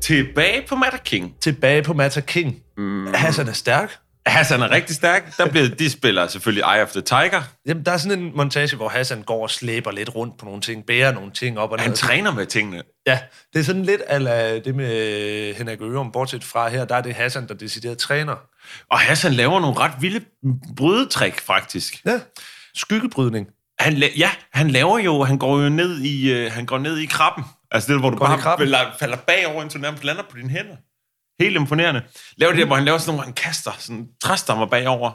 Tilbage på Matter King. Tilbage på Mata King. Mm. Hassan er stærk. Hassan er rigtig stærk. Der bliver, de spiller selvfølgelig Eye of the Tiger. Jamen, der er sådan en montage, hvor Hassan går og slæber lidt rundt på nogle ting, bærer nogle ting op og ned. Han træner med tingene. Ja, det er sådan lidt ala det med Henrik Ørum, bortset fra her, der er det Hassan, der decideret træner. Og Hassan laver nogle ret vilde brydetrik, faktisk. Ja, skyggebrydning. Han, la- ja, han laver jo, han går jo ned i, øh, han går ned i krabben. Altså det, hvor du Går bare falder bagover, indtil du nærmest lander på dine hænder. Helt imponerende. Laver det der, hvor han laver sådan nogle, hvor han kaster sådan træstammer bagover.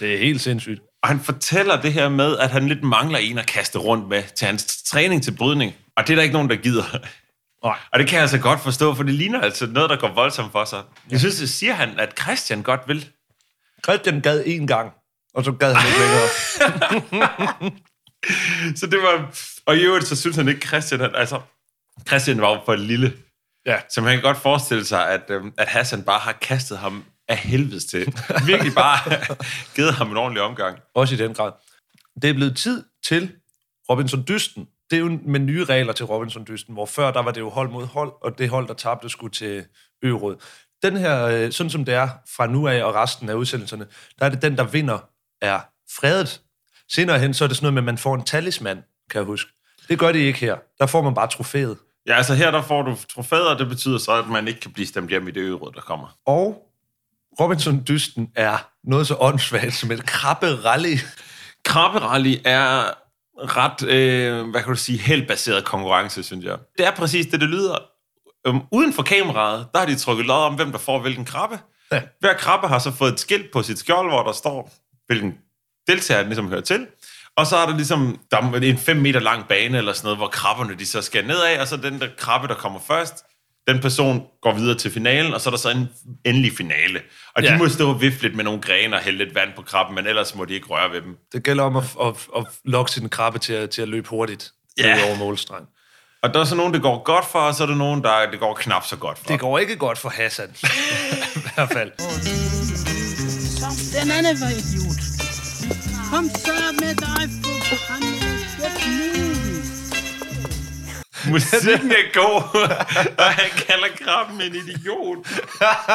Det er helt sindssygt. Og han fortæller det her med, at han lidt mangler en at kaste rundt med til hans træning til brydning. Og det er der ikke nogen, der gider. Nej. Og det kan jeg altså godt forstå, for det ligner altså noget, der går voldsomt for sig. Jeg synes, det siger han, at Christian godt vil. Christian gad en gang, og så gad han ikke længere. *laughs* Så det var... Og i øvrigt, så synes han ikke, Christian... At, altså, Christian var jo for lille. Ja. Så man kan godt forestille sig, at, øhm, at Hassan bare har kastet ham af helvedes til. Virkelig bare *laughs* givet ham en ordentlig omgang. Også i den grad. Det er blevet tid til Robinson Dysten. Det er jo med nye regler til Robinson Dysten, hvor før der var det jo hold mod hold, og det hold, der tabte, skulle til Øråd. Den her, øh, sådan som det er fra nu af og resten af udsendelserne, der er det den, der vinder, er fredet. Senere hen, så er det sådan noget med, at man får en talisman, kan jeg huske. Det gør de ikke her. Der får man bare trofæet. Ja, altså her der får du trofæet, og det betyder så, at man ikke kan blive stemt hjem i det øvrigt, der kommer. Og Robinson Dysten er noget så åndssvagt som et krabbe-rally. Krabberally er ret, øh, hvad kan du sige, heldbaseret konkurrence, synes jeg. Det er præcis det, det lyder. Um, uden for kameraet, der har de trykket lod om, hvem der får hvilken krabbe. Ja. Hver krabbe har så fået et skilt på sit skjold, hvor der står, hvilken deltager den ligesom hører til. Og så er der ligesom der er en 5 meter lang bane eller sådan noget, hvor krabberne de så skal nedad, og så den der krabbe, der kommer først, den person går videre til finalen, og så er der så en endelig finale. Og de Ja. må stå og vifte lidt med nogle grene og hælde lidt vand på krabben, men ellers må de ikke røre ved dem. Det gælder om at, at, at lokke sin krabbe til at, til at løbe hurtigt Ja. over målstregen. Og der er så nogen, det går godt for, og så er der nogen, der det går knap så godt for. Det går ikke godt for Hassan. *laughs* I hvert fald. Den anden var idiot. Kom så med dig for fanden. Musikken er god, *laughs* og han kalder krabben en idiot.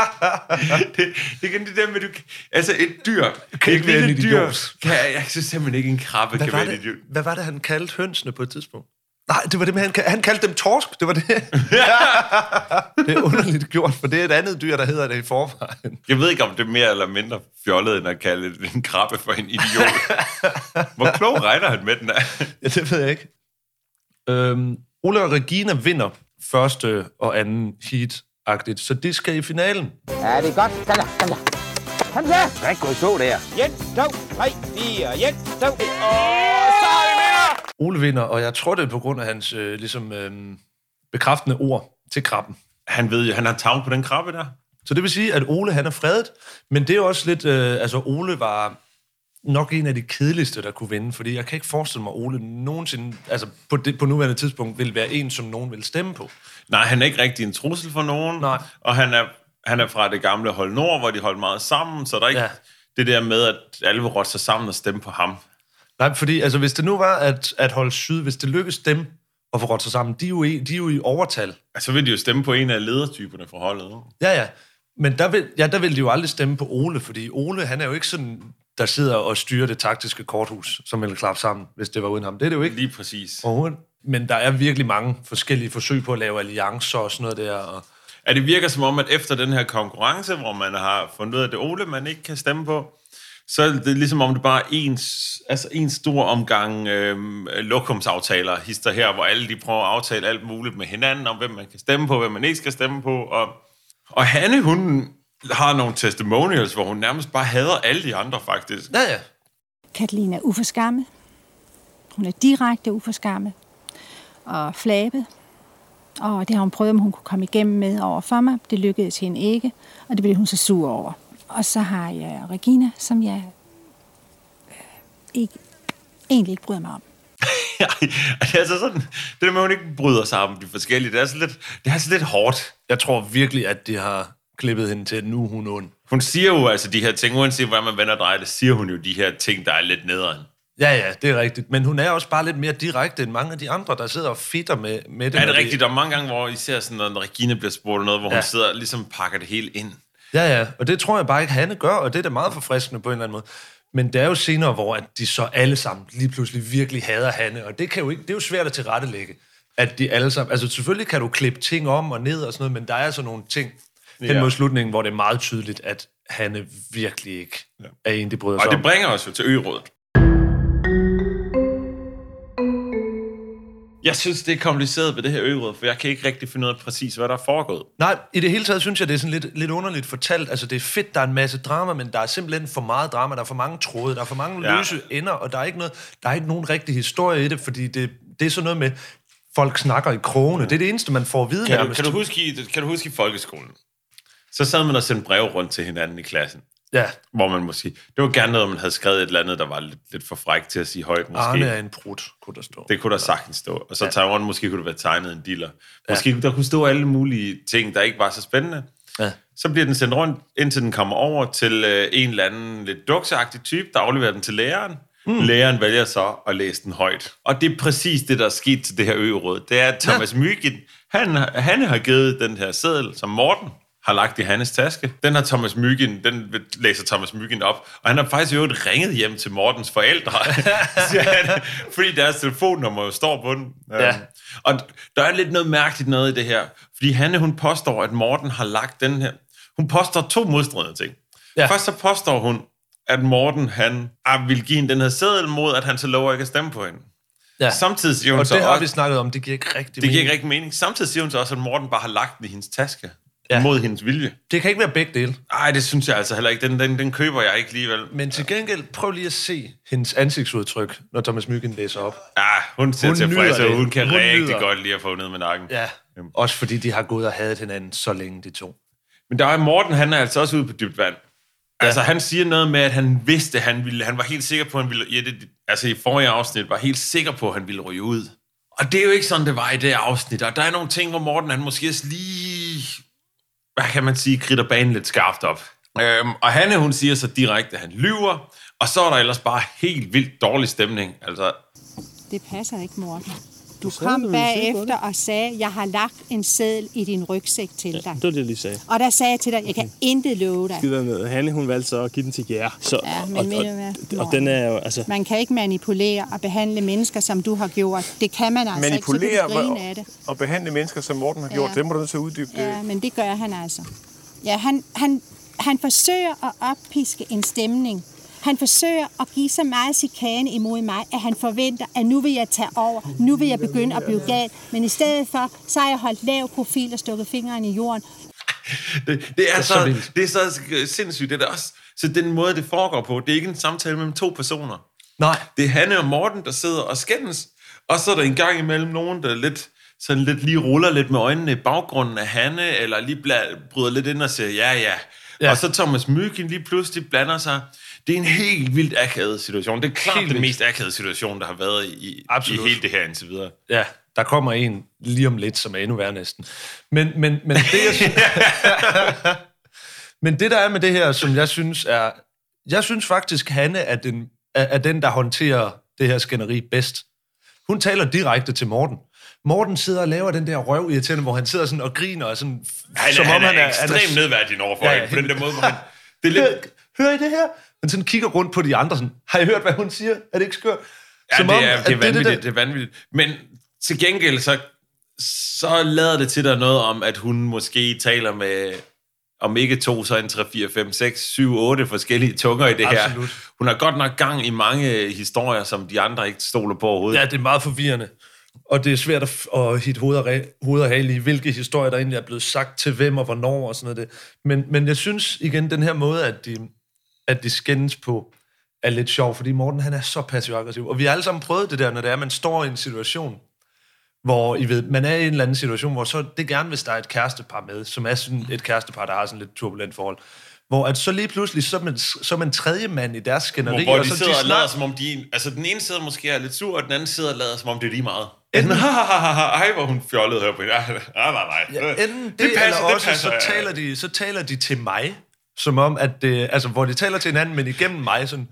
*laughs* det, det kan det der med, du, altså et dyr, Kan ikke et være en lille dyr, idiot. kan, jeg synes simpelthen ikke, en krabbe Hvad kan være en det, idiot. hvad var det, han kaldte hønsene på et tidspunkt? Nej, det var det med, han, han kaldte dem torsk. Det var det. *laughs* det er underligt gjort, for det er et andet dyr, der hedder det i forvejen. Jeg ved ikke, om det er mere eller mindre fjollet, end at kalde en krabbe for en idiot. *laughs* Hvor klog regner han med den er? Ja, det ved jeg ikke. Øhm, Ole og Regina vinder første og anden heat-agtigt, så de skal i finalen. Ja, det er godt. Kom der, kom der. Kom så! Rigtig godt stå der. 1, 2, 3, 4, 1, 2, 1. Og så er! Ole vinder, og jeg tror, det er på grund af hans øh, ligesom, øh, bekræftende ord til krabben. Han ved jo, han har tavn på den krabbe der. Så det vil sige, at Ole han er fredet, men det er også lidt, øh, altså Ole var nok en af de kedeligste, der kunne vinde, fordi jeg kan ikke forestille mig, at Ole nogensinde, altså på, det, på nuværende tidspunkt, vil være en, som nogen vil stemme på. Nej, han er ikke rigtig en trussel for nogen. Nej. Og han er, han er fra det gamle Hold Nord, hvor de holdt meget sammen, så der er ikke ja. det der med, at alle vil rotte sig sammen og stemme på ham. Nej, fordi altså, hvis det nu var at, at holde syd, hvis det lykkedes dem at få rådt sig sammen, de er jo i, de er jo i overtal. Så vil de jo stemme på en af ledertyperne fra holdet. ikke? Ja, ja. Men der vil, ja, der vil de jo aldrig stemme på Ole, fordi Ole, han er jo ikke sådan, der sidder og styrer det taktiske korthus, som ville klappe sammen, hvis det var uden ham. Det er det jo ikke. Lige præcis. Overhovedet. Men der er virkelig mange forskellige forsøg på at lave alliancer og sådan noget der. Og At det virker som om, at efter den her konkurrence, hvor man har fundet ud af, at det Ole, man ikke kan stemme på, så er det ligesom om det bare er en, altså en stor omgang øhm, lokumsaftaler, hister her, hvor alle de prøver at aftale alt muligt med hinanden, om hvem man kan stemme på, hvem man ikke skal stemme på. Og, og Hanne, hun har nogle testimonials, hvor hun nærmest bare hader alle de andre, faktisk. Ja, ja. Katalin er uforskammet. Hun er direkte uforskammet og flabet. Og det har hun prøvet, om hun kunne komme igennem med over for mig. Det lykkedes hende ikke, og det blev hun så sur over. Og så har jeg Regina, som jeg øh, ikke, egentlig ikke bryder mig om. *laughs* det er altså sådan, det der med, at hun ikke bryder sig om de forskellige, det er altså lidt, det er altså lidt hårdt. Jeg tror virkelig, at de har klippet hende til, at nu er hun ond. Hun siger jo altså de her ting, uanset hvordan man vender drejer det, siger hun jo de her ting, der er lidt nederen. Ja, ja, det er rigtigt. Men hun er også bare lidt mere direkte end mange af de andre, der sidder og fitter med, med det. Er det rigtigt? Der er mange gange, hvor især sådan, når Regine bliver spurgt noget, hvor ja. Ja. hun sidder og ligesom pakker det hele ind. Ja, ja, og det tror jeg bare ikke, Hanne gør, og det er da meget forfriskende på en eller anden måde. Men det er jo senere, hvor at de så alle sammen lige pludselig virkelig hader Hanne, og det, kan jo ikke, det er jo svært at tilrettelægge, at de alle sammen... Altså selvfølgelig kan du klippe ting om og ned og sådan noget, men der er altså nogle ting hen Ja. mod slutningen, hvor det er meget tydeligt, at Hanne virkelig ikke er en, de bryder sig Og det om. bringer os jo til ørådet. Jeg synes, det er kompliceret ved det her øråd, for jeg kan ikke rigtig finde ud af præcis, hvad der er foregået. Nej, i det hele taget synes jeg, det er sådan lidt, lidt underligt fortalt. Altså, det er fedt, der er en masse drama, men der er simpelthen for meget drama. Der er for mange tråde, der er for mange Ja. løse ender, og der er ikke, noget, der er ikke nogen rigtig historie i det, fordi det, det er sådan noget med, folk snakker i krogene. Det er det eneste, man får at vide Kan du, kan, du huske i, kan du huske i folkeskolen? Så sad man og sendte brev rundt til hinanden i klassen. Ja. Hvor man må sige, det var gerne noget, man havde skrevet et eller andet, der var lidt, lidt for frækt til at sige højt måske. Arne er en prut, kunne der stå. Det kunne der sagtens stå. Og så Ja. Taiwan, måske kunne det være tegnet en dealer. Måske ja. der kunne stå alle mulige ting, der ikke var så spændende. Ja. Så bliver den sendt rundt, indtil den kommer over til øh, en eller anden lidt dukseagtig type, der afleverer den til læreren. Mm. Læreren vælger så at læse den højt. Og det er præcis det, der er sket til det her øgeråd. Det er, at Thomas ja. Mygind, han, han har givet den her seddel, som Morten har lagt i Hannes taske. Den har Thomas Mygind, den læser Thomas Mygind op. Og han har faktisk jo ringet hjem til Mortens forældre, *laughs* han, fordi deres telefonnummer jo står på den. Ja. Øhm, Og der er lidt noget mærkeligt noget i det her. Fordi Hanne, hun påstår, at Morten har lagt den her... Hun påstår to modstridende ting. Ja. Først så påstår hun, at Morten, han ah, vil give hende den her seddel mod, at han så lover ikke at stemme på hende. Ja. Samtidig siger hun og så det har også, vi snakket om, det giver ikke rigtig det giver mening. ikke rigtig mening. Samtidig siger hun så også, at Morten bare har lagt den i hendes taske. Ja. Mod hendes vilje. Det kan ikke være begge dele. Nej, det synes jeg altså heller ikke. Den, den, den køber jeg ikke alligevel. Men til gengæld, prøv lige at se hendes ansigtsudtryk, når Thomas Myggen læser op. Ja, hun ser Hun tilfreds, og hun kan Hun rigtig nyder. godt lide at få ned med nakken. Ja, også fordi de har gået og hadet hinanden så længe, de to. Men der er Morten, han er altså også ude på dybt vand. Ja. Altså, han siger noget med, at han vidste, han ville, han var helt sikker på, at han ville, ja, det, altså i forrige afsnit, var helt sikker på, at han ville ryge ud. Og det er jo ikke sådan, det var i det afsnit. Og der er nogle ting, hvor Morten, han måske også lige, hvad kan man sige, kritter banen lidt skarpt op. Øhm, og Hanne, hun siger så direkte, at han lyver, og så er der ellers bare helt vildt dårlig stemning. Altså, Det passer ikke, Morten. Du sagde, kom bagefter og sagde, jeg har lagt en seddel i din rygsæk til dig. Det var det, jeg lige sagde. Og der sagde jeg til dig, jeg kan intet love dig. Skid ned. Hanne, hun valgte så at give den til jer. Så, Ja, men og, og, og, og den er jo, altså... Man kan ikke manipulere og behandle mennesker, som du har gjort. Det kan man altså Manipulere ikke, så du og, grine af det. og behandle mennesker, som Morten har Ja. gjort, det må du nødt til at uddybe. Det. Ja, men det gør han altså. Ja, han, han, han forsøger at oppiske en stemning. Han forsøger at give så meget chikane imod mig, at han forventer, at nu vil jeg tage over. Nu vil jeg begynde at blive gal. Men i stedet for, så har jeg holdt lav profil og stukket fingeren i jorden. det, det, er, er så, det er så sindssygt. Det er også, så den måde, det foregår på, det er ikke en samtale mellem to personer. Nej. Det er Hanne og Morten, der sidder og skændes, og så er der en gang imellem nogen, der lidt, sådan lidt lige ruller lidt med øjnene i baggrunden af Hanne, eller lige bla- bryder lidt ind og siger, ja, ja. Ja. Og så Thomas Myggen lige pludselig blander sig. Det er en helt vildt akavet situation. Det er klart Helt den vildt. mest akavede situation, der har været i, i hele det her indtil videre. Ja, der kommer en lige om lidt, som er endnu værre næsten. Men, men, men, det, jeg synes, *laughs* men det, der er med det her, som jeg synes er... Jeg synes faktisk, Hanne er den, er, er den, der håndterer det her skænderi bedst. Hun taler direkte til Morten. Morten sidder og laver den der røv irriterende, hvor han sidder sådan og griner, og sådan, Han, som han, om han er, ekstremt nedværdigende overfor Ja, ja, på den der måde, hvor han... Det er lidt, hører I det her? Han sådan kigger rundt på de andre sådan, har I hørt, hvad hun siger? Er det ikke skørt? Ja, Som det er, det, er det, vanvittigt, der- det er vanvittigt. Men til gengæld, så, så lader det til der noget om, at hun måske taler med om ikke to, så en 3, 4, 5, 6, 7, 8 forskellige tunger i det Absolut. her. Hun har godt nok gang i mange historier, som de andre ikke stoler på overhovedet. Ja, det er meget forvirrende. Og det er svært at, at hitte hoved og, hoved og hale i, hvilke historier, der egentlig er blevet sagt til hvem og hvornår og sådan noget. Det. Men, men jeg synes igen, den her måde, at de, at de skændes på, er lidt sjov, fordi Morten han er så passiv-aggressiv. Og vi har alle sammen prøvet det der, når det er, at man står i en situation, hvor I ved, man er i en eller anden situation, hvor så det er gerne, hvis der er et kærestepar med, som er sådan et kærestepar, der har sådan lidt turbulent forhold, hvor at så lige pludselig, så er man, så er man tredje mand i deres skænderi, Hvor, hvor og de så sidder og lader, snart- som om de... Altså, den ene sidder måske er lidt sur, og den anden sidder og lader, som om det er lige meget. Enten, *laughs* ej, hvor hun fjollede her på hende. Nej, nej, nej. Ja, enten det, det passer, eller også, så, taler de, så taler de til mig, som om, at det, altså, hvor de taler til hinanden, men igennem mig, sådan,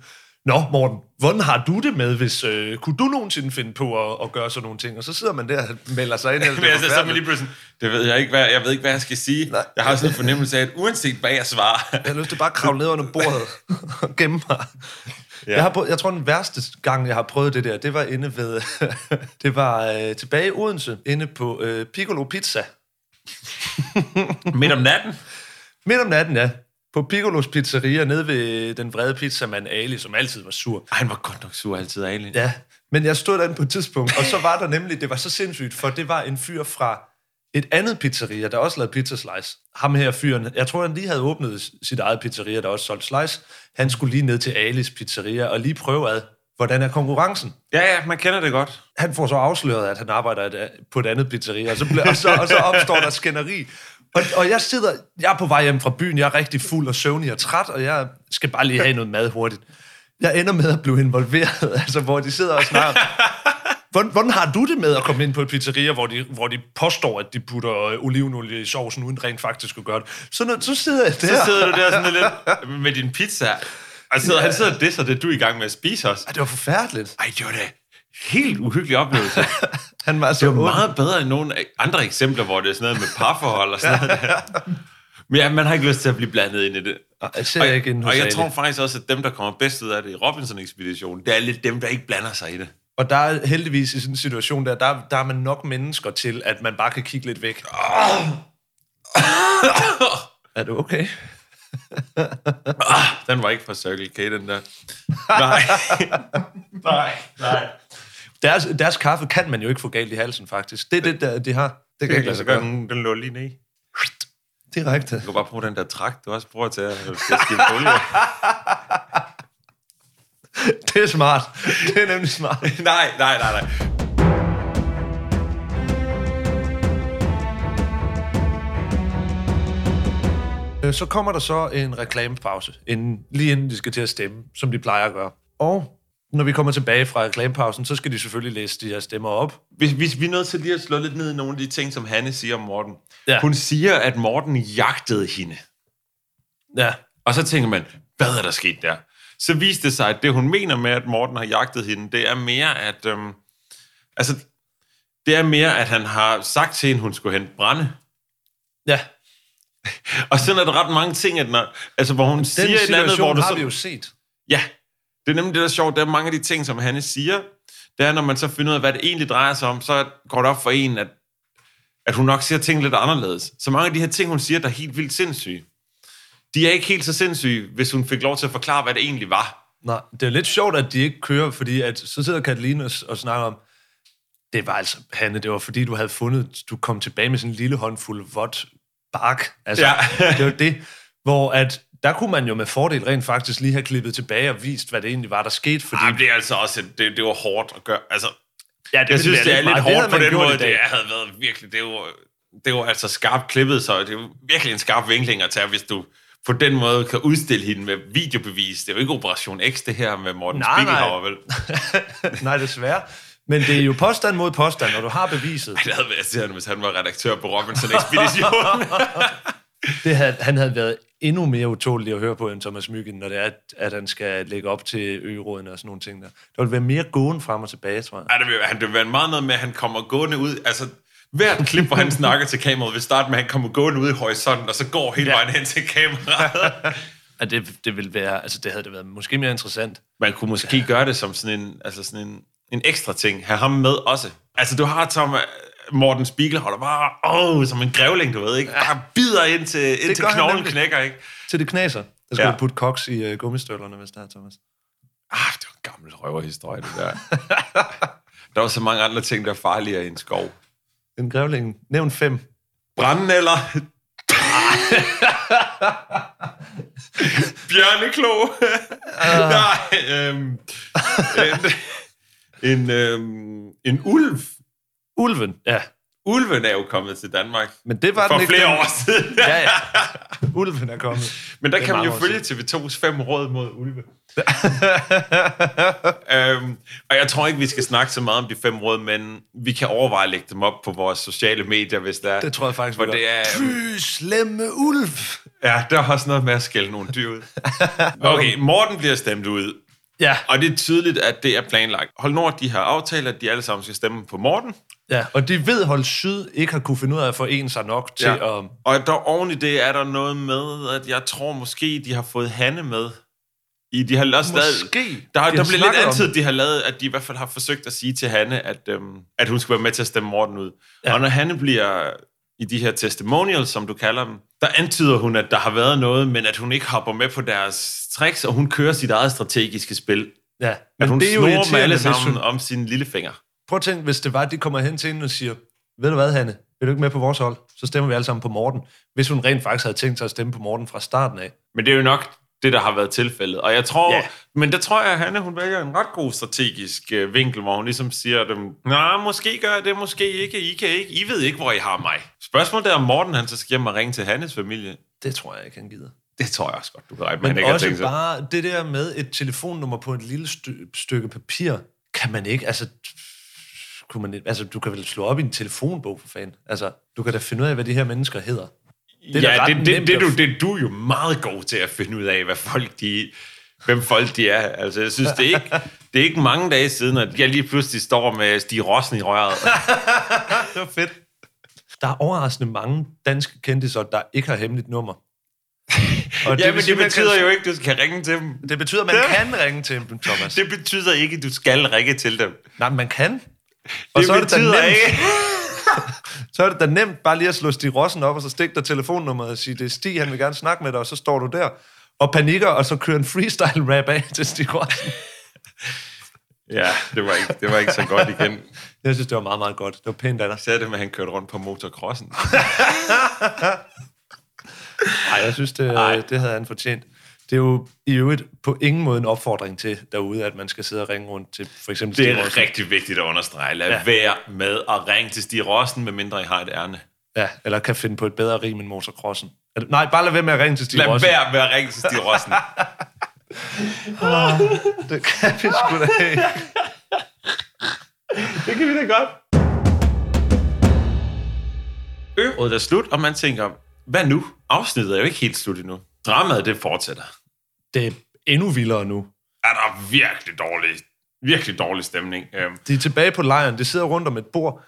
Nå, Morten, hvordan har du det med, hvis, øh, kunne du nogensinde finde på at, at gøre sådan nogle ting? Og så sidder man der og melder sig ind. *laughs* eller det altså, så man lige pludselig, det ved jeg ikke, hvad, jeg ved ikke, hvad jeg skal sige. Nej. Jeg har sådan en fornemmelse af, at uanset hvad jeg svarer... Jeg har lyst til bare at kravle ned under bordet *laughs* og gemme mig. Ja. Jeg, har prøvet, jeg tror, den værste gang, jeg har prøvet det der, det var inde ved... *laughs* det var øh, tilbage i Odense, inde på øh, Piccolo Pizza. Midt om natten? Midt om natten, ja. På Piccolos Pizzeria, nede ved den vrede pizzamand Ali, som altid var sur. Ej, han var godt nok sur altid, Ali. Ja, men jeg stod derinde på et tidspunkt, og så var der nemlig, det var så sindssygt, for det var en fyr fra et andet pizzeria, der også lavede pizza slice. Ham her fyren, jeg tror, han lige havde åbnet sit eget pizzeria, der også solgte slice. Han skulle lige ned til Alis pizzeria og lige prøve ad, hvordan er konkurrencen. Ja, ja, man kender det godt. Han får så afsløret, at han arbejder et, på et andet pizzeria, og så, og så, og så opstår der skænderi. Og, og jeg sidder, jeg er på vej hjem fra byen, jeg er rigtig fuld og søvnig og træt, og jeg skal bare lige have noget mad hurtigt. Jeg ender med at blive involveret, *laughs* altså hvor de sidder og snakker. Hvordan, hvordan har du det med at komme ind på et pizzeria, hvor de, hvor de påstår, at de putter øh, olivenolie i sovsen, uden rent faktisk at gøre det? Så, når, så sidder jeg der. Så sidder du der sådan lidt *laughs* med din pizza. Og sidder, han sidder og disser det, du er i gang med at spise os. Ej, det var forfærdeligt. Ej, det var da helt uhyggelig oplevelse. *laughs* Han var så det var ond. meget bedre end nogle andre eksempler, hvor det er sådan noget med parforhold og sådan noget der. *laughs* Men ja, man har ikke lyst til at blive blandet ind i det. Jeg ser og, ikke og jeg tror faktisk også, at dem, der kommer bedst ud af det i Robinson-ekspeditionen, det er lidt dem, der ikke blander sig i det. Og der er heldigvis i sådan en situation der, der, der er man nok mennesker til, at man bare kan kigge lidt væk. er du okay? Den var ikke fra Circle K, den der. Nej. *laughs* nej, nej. Deres, deres kaffe kan man jo ikke få galt i halsen, faktisk. Det er det, der, de har. Det kan ikke lade sig gøre. Den, den lå lige ned. Direkte. Du kan bare bruge den der trak, du også bruger til at at skifte olie. *laughs* Det er smart. Det er nemlig smart. *laughs* nej, nej, nej, nej. Øh, Så kommer der så en reklamepause, inden, lige inden de skal til at stemme, som de plejer at gøre. Og når vi kommer tilbage fra reklamepausen, så skal de selvfølgelig læse de her stemmer op. Hvis, hvis vi er nødt til lige at slå lidt ned i nogle af de ting, som Hanne siger om Morten. Ja. Hun siger, at Morten jagtede hende. Ja. Og så tænker man, hvad er der sket der? Så viste det sig, at det hun mener med, at Morten har jagtet hende, det er mere, at... Øhm, altså, det er mere, at han har sagt til hende, hun skulle hente brænde. Ja. *laughs* Og sådan er der ret mange ting, at når, altså, hvor hun Den siger et eller andet, situation hvor du har så, vi jo set. Ja, det er nemlig det, der er sjovt. Der er mange af de ting, som Hanne siger, det er, når man så finder ud af, hvad det egentlig drejer sig om, så går det op for en, at, at hun nok siger ting lidt anderledes. Så mange af de her ting, hun siger, der er helt vildt sindssyge, de er ikke helt så sindssyge, hvis hun fik lov til at forklare, hvad det egentlig var. Nej, det er lidt sjovt, at de ikke kører, fordi at, så sidder Katalina og, og snakker om, det var altså, Hanne, det var fordi, du havde fundet, du kom tilbage med sådan en lille håndfuld vådt bark. Altså, Ja. det var det, hvor at, der kunne man jo med fordel rent faktisk lige have klippet tilbage og vist, hvad det egentlig var, der skete. Fordi. Ej, det er altså også, et- det, det var hårdt at gøre. Altså, ja, jeg synes, det er lidt meget. hårdt på den måde. Det havde været virkelig, det var, det var altså skarpt klippet, så det er virkelig en skarp vinkling at tage, hvis du på den måde kan udstille hende med videobevis. Det er jo ikke Operation X, det her med Morten Nej, nej. Spiegelhauer, vel? *laughs* Nej, desværre. Men det er jo påstand mod påstand, og du har beviset. Ej, det havde været irriterende, hvis han var redaktør på Robinson-ekspeditionen. *laughs* Det havde, han havde været endnu mere utålig at høre på end Thomas Myggen, når det er, at, at han skal lægge op til øgerådene og sådan nogle ting der. Der vil være mere gåen frem og tilbage, tror jeg. Ej, det vil, han, det vil være meget noget med, at han kommer gående ud. Altså, hvert klip, hvor han snakker til kameraet, vil starte med, at han kommer gående ud i horisonten, og så går hele vejen hen til kameraet. *laughs* At det, det ville være, altså det havde det været måske mere interessant. Man kunne måske gøre det som sådan en, altså sådan en, en ekstra ting. Have ham med også. Altså, du har Tom, Morten Spiegel holder bare, åh, som en grævling, du ved, ikke? Bare bider ind til, ind til knoglen knækker, ikke? Til det knaser. Der skal Ja. putte koks i uh, gummistøvlerne, hvis der er, Thomas. Ah, det var en gammel røverhistorie, det der. *laughs* der var så mange andre ting, der er farligere i en skov. En grævling. Nævn fem. Branden eller... *laughs* Bjørneklo. *laughs* Nej, øhm, en, en, øhm, en ulv. Ulven, ja. Ulven er jo kommet til Danmark. Men det var For den ikke flere den- år siden. ja, ja. *laughs* Ulven er kommet. Men der er kan man jo følge TV2's fem råd mod ulve. *laughs* øhm, og jeg tror ikke, vi skal snakke så meget om de fem råd, men vi kan overveje at lægge dem op på vores sociale medier, hvis der er. Det tror jeg faktisk, For det er, Fy, slemme ulv. ja, der er også noget med at skælde nogle dyr ud. *laughs* Okay, Morten bliver stemt ud. Ja. Og det er tydeligt, at det er planlagt. Hold Nord, de har aftalt, at de alle sammen skal stemme på Morten. Ja, og de ved, Hold Syd ikke har kunne finde ud af at forene sig nok til Ja. at... Og der oven i det er der noget med, at jeg tror måske, de har fået Hanne med. I, de har også lavet, Måske. der, De har der bliver lidt altid, de har lavet, at de i hvert fald har forsøgt at sige til Hanne, at, øhm, at hun skal være med til at stemme Morten ud. Ja. Og når Hanne bliver i de her testimonials, som du kalder dem, der antyder hun, at der har været noget, men at hun ikke hopper med på deres tricks, og hun kører sit eget strategiske spil. Ja, At men hun det er jo snor med alle sammen hun- om sin lille finger. Prøv at tænke, hvis det var, at de kommer hen til hende og siger, ved du hvad, Hanne, er du ikke med på vores hold? Så stemmer vi alle sammen på Morten. Hvis hun rent faktisk havde tænkt sig at stemme på Morten fra starten af. Men det er jo nok det, der har været tilfældet. Og jeg tror, Ja. men der tror jeg, at Hanne, hun vælger en ret god strategisk øh, vinkel, hvor hun ligesom siger dem, nej, måske gør jeg det, måske ikke, I kan ikke, I ved ikke, hvor I har mig. Spørgsmålet er, om Morten han så skal hjem og ringe til Hannes familie. Det tror jeg ikke, han gider. Det tror jeg også godt, du kan med, han Men ikke også tænkt bare det der med et telefonnummer på et lille st- stykke papir, kan man ikke, altså, kunne man, altså, du kan vel slå op i en telefonbog for fanden. Altså, du kan da finde ud af, hvad de her mennesker hedder. Det er ja, det, det, det, at du, det, du er jo meget god til at finde ud af, hvad folk de, hvem folk de er. Altså, jeg synes, det er ikke, *laughs* det er ikke mange dage siden, at jeg lige pludselig står med Stig Rossen i røret. *laughs* det var fedt. Der er overraskende mange danske kendiser, der ikke har hemmeligt nummer. *laughs* Og ja, men sige, det betyder kan- jo ikke, at du skal ringe til dem. Det betyder, at man kan ringe til dem, Thomas. Det betyder ikke, at du skal ringe til dem. Nej, man kan. Og Det så er det da nemt. ikke. *laughs* så er det da nemt bare lige at slå Stig Rossen op, og så stikke dig telefonnummeret og sige, det er Stig, han vil gerne snakke med dig, og så står du der og panikker, og så kører en freestyle rap af til Stig Rossen. *laughs* Ja, det var ikke, det var ikke så godt igen. *laughs* Jeg synes, det var meget, meget godt. Det var pænt af dig. Er det med, at han kørte rundt på motocrossen. Nej, jeg synes, det, Ej. det havde han fortjent. Det er jo i øvrigt på ingen måde en opfordring til derude, at man skal sidde og ringe rundt til for eksempel Det er Rossen. rigtig vigtigt at understrege. Lad Ja. være med at ringe til Stig Rossen, medmindre I har et ærne. Ja, eller kan finde på et bedre rim end motocrossen. Nej, bare lad være med at ringe til Stig Lad Rossen. være med at ringe til Stig Rossen. *laughs* Det kan vi sgu da ikke. det kan vi da godt. Ørådet er slut, og man tænker, hvad nu? Afsnittet er jo ikke helt slut endnu. Dramaet, det fortsætter. Det er endnu vildere nu. Er der virkelig dårlig, virkelig dårlig stemning. Øhm, De er tilbage på lejren, de sidder rundt om et bord,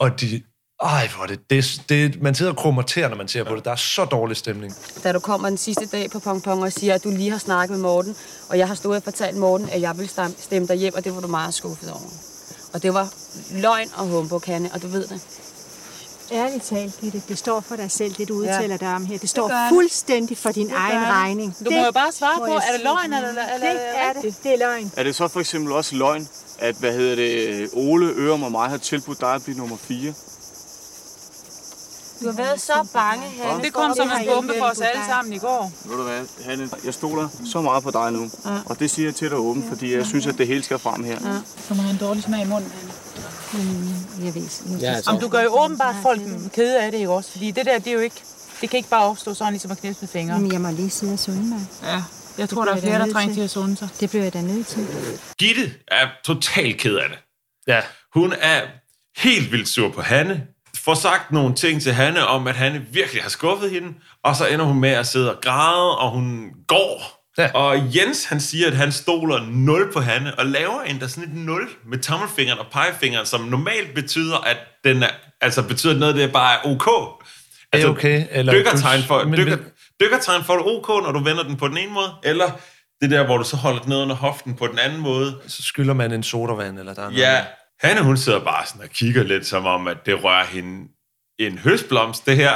og de... Ej, hvor er det, det, det... Man sidder og krummer tæer, når man ser på det. Der er så dårlig stemning. da du kommer den sidste dag på Pong Pong og siger, at du lige har snakket med Morten, og jeg har stået og fortalt Morten, at jeg vil stem- stemme dig hjem, og det var du meget skuffet over. Og det var løgn og humbug, Hanne, og du ved det. Ærligt talt, Gitte, det står for dig selv, det du Ja. udtaler dig om her. Det står det. fuldstændig for din Det egen det. regning. Du må jo bare svare på, er det løgn, eller- eller- det er det er det. Det er løgn. Er det så for eksempel også løgn, at hvad hedder det, Ole, Ørum og mig har tilbudt dig at blive nummer 4? Du har været så bange, Hanne. Det kom som en bombe for os alle sammen i går. Ved du hvad, Hanne, jeg stoler så meget på dig nu. Ja. Og det siger jeg til dig åbent, fordi jeg synes, at det hele skal frem her. Ja. Så må have en dårlig smag i munden. Mm, Jeg ved. Ja, altså. Om du gør jo åbenbart folk kede af det, ikke også? Fordi det der, det er jo ikke... Det kan ikke bare opstå sådan, ligesom at knæse med fingre. Jamen, jeg må lige sidde og sunde mig. Ja, jeg tror, Det der er flere, der trænger til. til at sunde sig. Det bliver jeg da nødt til. Gitte er totalt ked af det. Ja. Hun er helt vildt sur på Hanne. Får sagt nogle ting til Hanne om, at Hanne virkelig har skuffet hende. Og så ender hun med at sidde og græde, og hun går. Ja. Og Jens, han siger, at han stoler 0 på Hanne, og laver endda sådan et 0 med tommelfingeren og pegefingeren, som normalt betyder, at den er, altså betyder noget, det bare er ok. Altså, Er okay, eller- dykkertegn for, Men- dykker, men- dykkertegn for det ok, når du vender den på den ene måde, eller det der, hvor du så holder den ned under hoften på den anden måde. Så skylder man en sodavand, eller der er noget. Ja, Hanne, hun sidder bare sådan og kigger lidt, som om, at det rører hende en høstblomst, det her.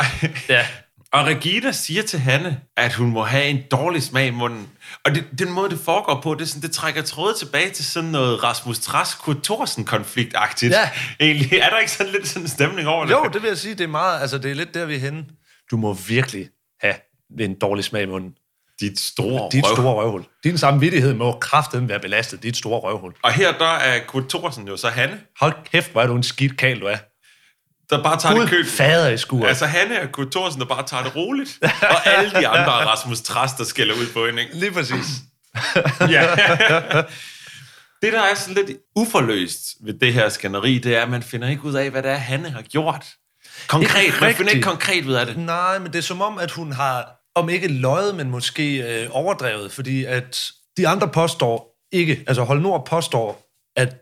Ja. *laughs* Og Regina siger til Hanne, at hun må have en dårlig smag i munden. Og det, den måde, det foregår på, det, er sådan, det trækker trådet tilbage til sådan noget Rasmus Trask, Kurt Thorsen konfliktagtigt. Ja. Egentlig, er der ikke sådan lidt sådan en stemning over det? Jo, det vil jeg sige, det er meget, altså det er lidt der, vi er henne. Du må virkelig have en dårlig smag i munden. Dit store Dit røv. store røvhul. Din samvittighed må kraften være belastet. Dit store røvhul. Og her der er Kurt Thorsen jo så Hanne, Hold kæft, hvor er du en skidt kal, du er. Der bare tager det Gud køb. fader i skuret. Altså Hanne og Kurt Thorsen, der bare tager det roligt. Og alle de andre er Rasmus Trask, der skælder ud på hende. Ikke? Lige præcis. *laughs* ja. Det, der er sådan lidt uforløst ved det her skænderi, det er, at man finder ikke ud af, hvad det er, Hanne har gjort. Konkret. Man finder ikke konkret ud af det. Nej, men det er som om, at hun har, om ikke løjet, men måske øh, overdrevet, fordi at de andre påstår ikke, altså Hold Nord påstår, at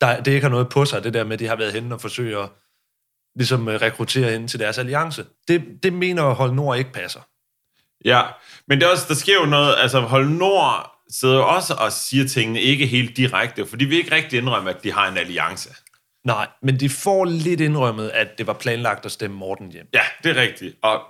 der, det ikke har noget på sig, det der med, at de har været henne og forsøge at ligesom, øh, rekruttere hende til deres alliance. Det, det mener Hold Nord ikke passer. Ja, men det er også, der sker jo noget, altså Hold Nord sidder jo også og siger tingene ikke helt direkte, for de vil ikke rigtig indrømme, at de har en alliance. Nej, men de får lidt indrømmet, at det var planlagt at stemme Morten hjem. Ja, det er rigtigt. Og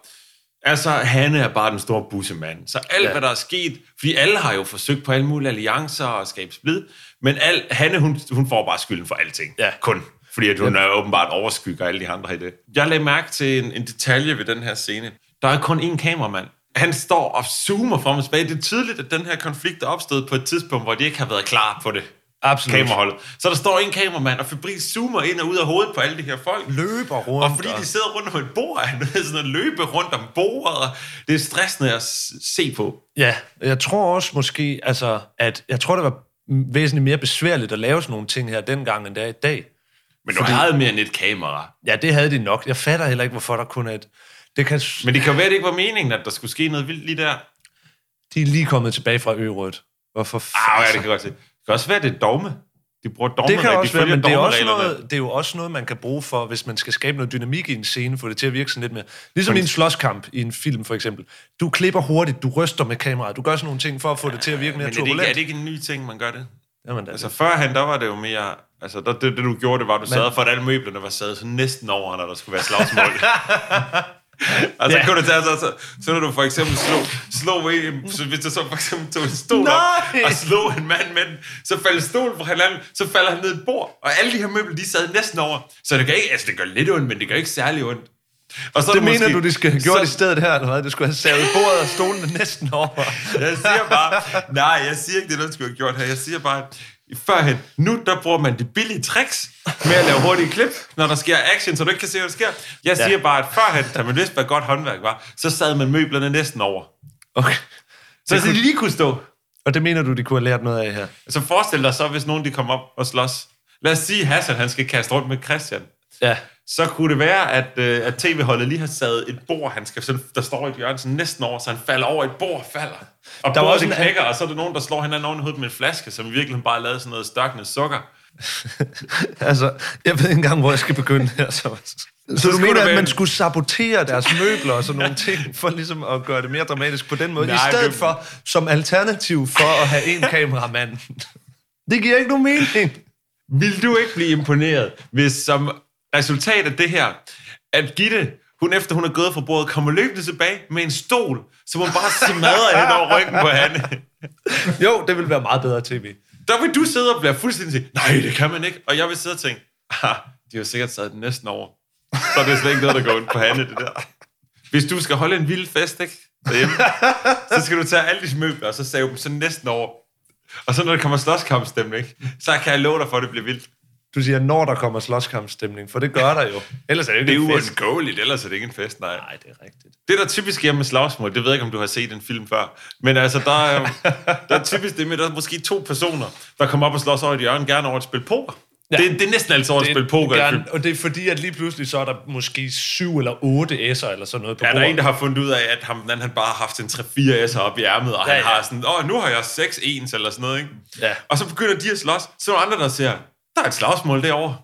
altså, Hanne er bare den store bussemand. Så alt, ja. hvad der er sket, fordi alle har jo forsøgt på alle mulige alliancer og skabe splid, men al, Hanne, hun, hun får bare skylden for alting. Ja. Kun. Fordi at hun er åbenbart overskygger alle de andre i det. Jeg lagde mærke til en, en detalje ved den her scene. Der er kun én kameramand. Han står og zoomer frem og tilbage. Det er tydeligt, at den her konflikt er opstået på et tidspunkt, hvor de ikke har været klar på det. Absolut. Kameraholdet. Så der står en kameramand, og Fabrice zoomer ind og ud af hovedet på alle de her folk. Løber rundt. Og fordi de sidder rundt om et bord, er han til sådan at løbe rundt om bordet. Det er stressende at se på. Ja, jeg tror også måske, altså, at jeg tror, det var væsentligt mere besværligt at lave sådan nogle ting her dengang, end det er i dag. Men du havde mere end et kamera. Ja, det havde de nok. Jeg fatter heller ikke, hvorfor der kun er et... Det kan... Men det kan være, det ikke var meningen, at der skulle ske noget vildt lige der. De er lige kommet tilbage fra Ørødt. Hvorfor Ah, ja, det kan godt se. Det kan også være, det er dogme. De bruger dogme, det kan også de være, men det er, også noget, det er jo også noget, man kan bruge for, hvis man skal skabe noget dynamik i en scene, få det til at virke sådan lidt mere. Ligesom Fordi- i en slåskamp i en film, for eksempel. Du klipper hurtigt, du ryster med kameraet, du gør sådan nogle ting for at få det til at virke mere Men det, turbulent. er det ikke en ny ting, man gør det? Jamen, da, Altså førhen, der var det jo mere... Altså, der, det, det, du gjorde, det var, at du Men- sad for, at alle møblerne var sad sådan næsten over, når der skulle være slagsmål. Og *laughs* så Ja. kunne du tage, så, så, så når du for eksempel slog, slog en, så hvis du så for eksempel tog en stol Nej! op og slog en mand med den, så faldt stolen fra hinanden, så falder han ned i et bord, og alle de her møbler, de sad næsten over. Så det gør ikke, altså det gør lidt ondt, men det gør ikke særlig ondt. Og så det mener måske- du, de skal have gjort så- i stedet her, eller hvad? Du skulle have savet bordet og stolene næsten over. Jeg siger bare, nej, jeg siger ikke, det noget, du skulle have gjort her. Jeg siger bare, førhen, nu der bruger man de billige tricks med at lave hurtige klip, når der sker action, så du ikke kan se, hvad der sker. Jeg Ja. siger bare, at førhen, da man vidste, hvad godt håndværk var, så sad man møblerne næsten over. Okay. Så Det de kunne- lige kunne stå. Og det mener du, de kunne have lært noget af her? Så forestil dig så, hvis nogen de kommer op og slås. Lad os sige, Hassan han skal kaste rundt med Christian. Ja. Så kunne det være, at, øh, at tv-holdet lige har sat et bord, han skal, sådan, der står i et hjørne sådan næsten over, så han falder over et bord falder. Og Der var også en- knækker, og så er der nogen, der slår hinanden oven i hovedet med en flaske, som i virkeligheden bare lavede sådan noget størkende sukker. *laughs* Altså, jeg ved ikke engang, hvor jeg skal begynde her. Så, så, så du mener, at man en- skulle sabotere deres møbler og sådan nogle ting, for ligesom at gøre det mere dramatisk på den måde, Nej, i stedet det- for som alternativ for at have en kameramand. *laughs* Det giver ikke nogen mening. Vil du ikke blive imponeret, hvis som resultat af det her, at Gitte, hun efter hun er gået fra bordet, kommer løbende tilbage med en stol, som hun bare smadrer hen over ryggen på Hanne. *laughs* Jo, det vil være meget bedre tv. Der vil du sidde og blive fuldstændig sige, nej, det kan man ikke. Og jeg vil sidde og tænke, ah, de har sikkert den næsten over. Så er det slet ikke noget, der går ondt på Hanne, det der. Hvis du skal holde en vild fest, ikke? Derhjemme, så skal du tage alle de møbler, og så save dem så næsten over. Og så når der kommer slåskampstemning, så kan jeg love dig for, at det bliver vildt. Du siger, når der kommer slåskampstemning, for det gør der jo. Ellers er det Det er ikke en fest. uundgåeligt, ellers er det ikke en fest, nej. Nej, det er rigtigt. Det, der er typisk er med slagsmål, det ved jeg ikke, om du har set en film før, men altså, der er, *laughs* der er typisk det med, der er måske to personer, der kommer op og slås over et hjørne, gerne over et spil poker. Ja. Det, det er næsten altid over et spil poker. Gerne, og det er fordi, at lige pludselig så er der måske syv eller otte S'er eller sådan noget på Ja, der er bordet. en, der har fundet ud af, at ham, den, han bare har haft en 3-4 S'er op i ærmet, og ja, han ja. har sådan, åh, nu har jeg 6 ens eller sådan noget, ikke? Ja. Og så begynder de at slås, så er der andre, der siger, der er et slagsmål derovre.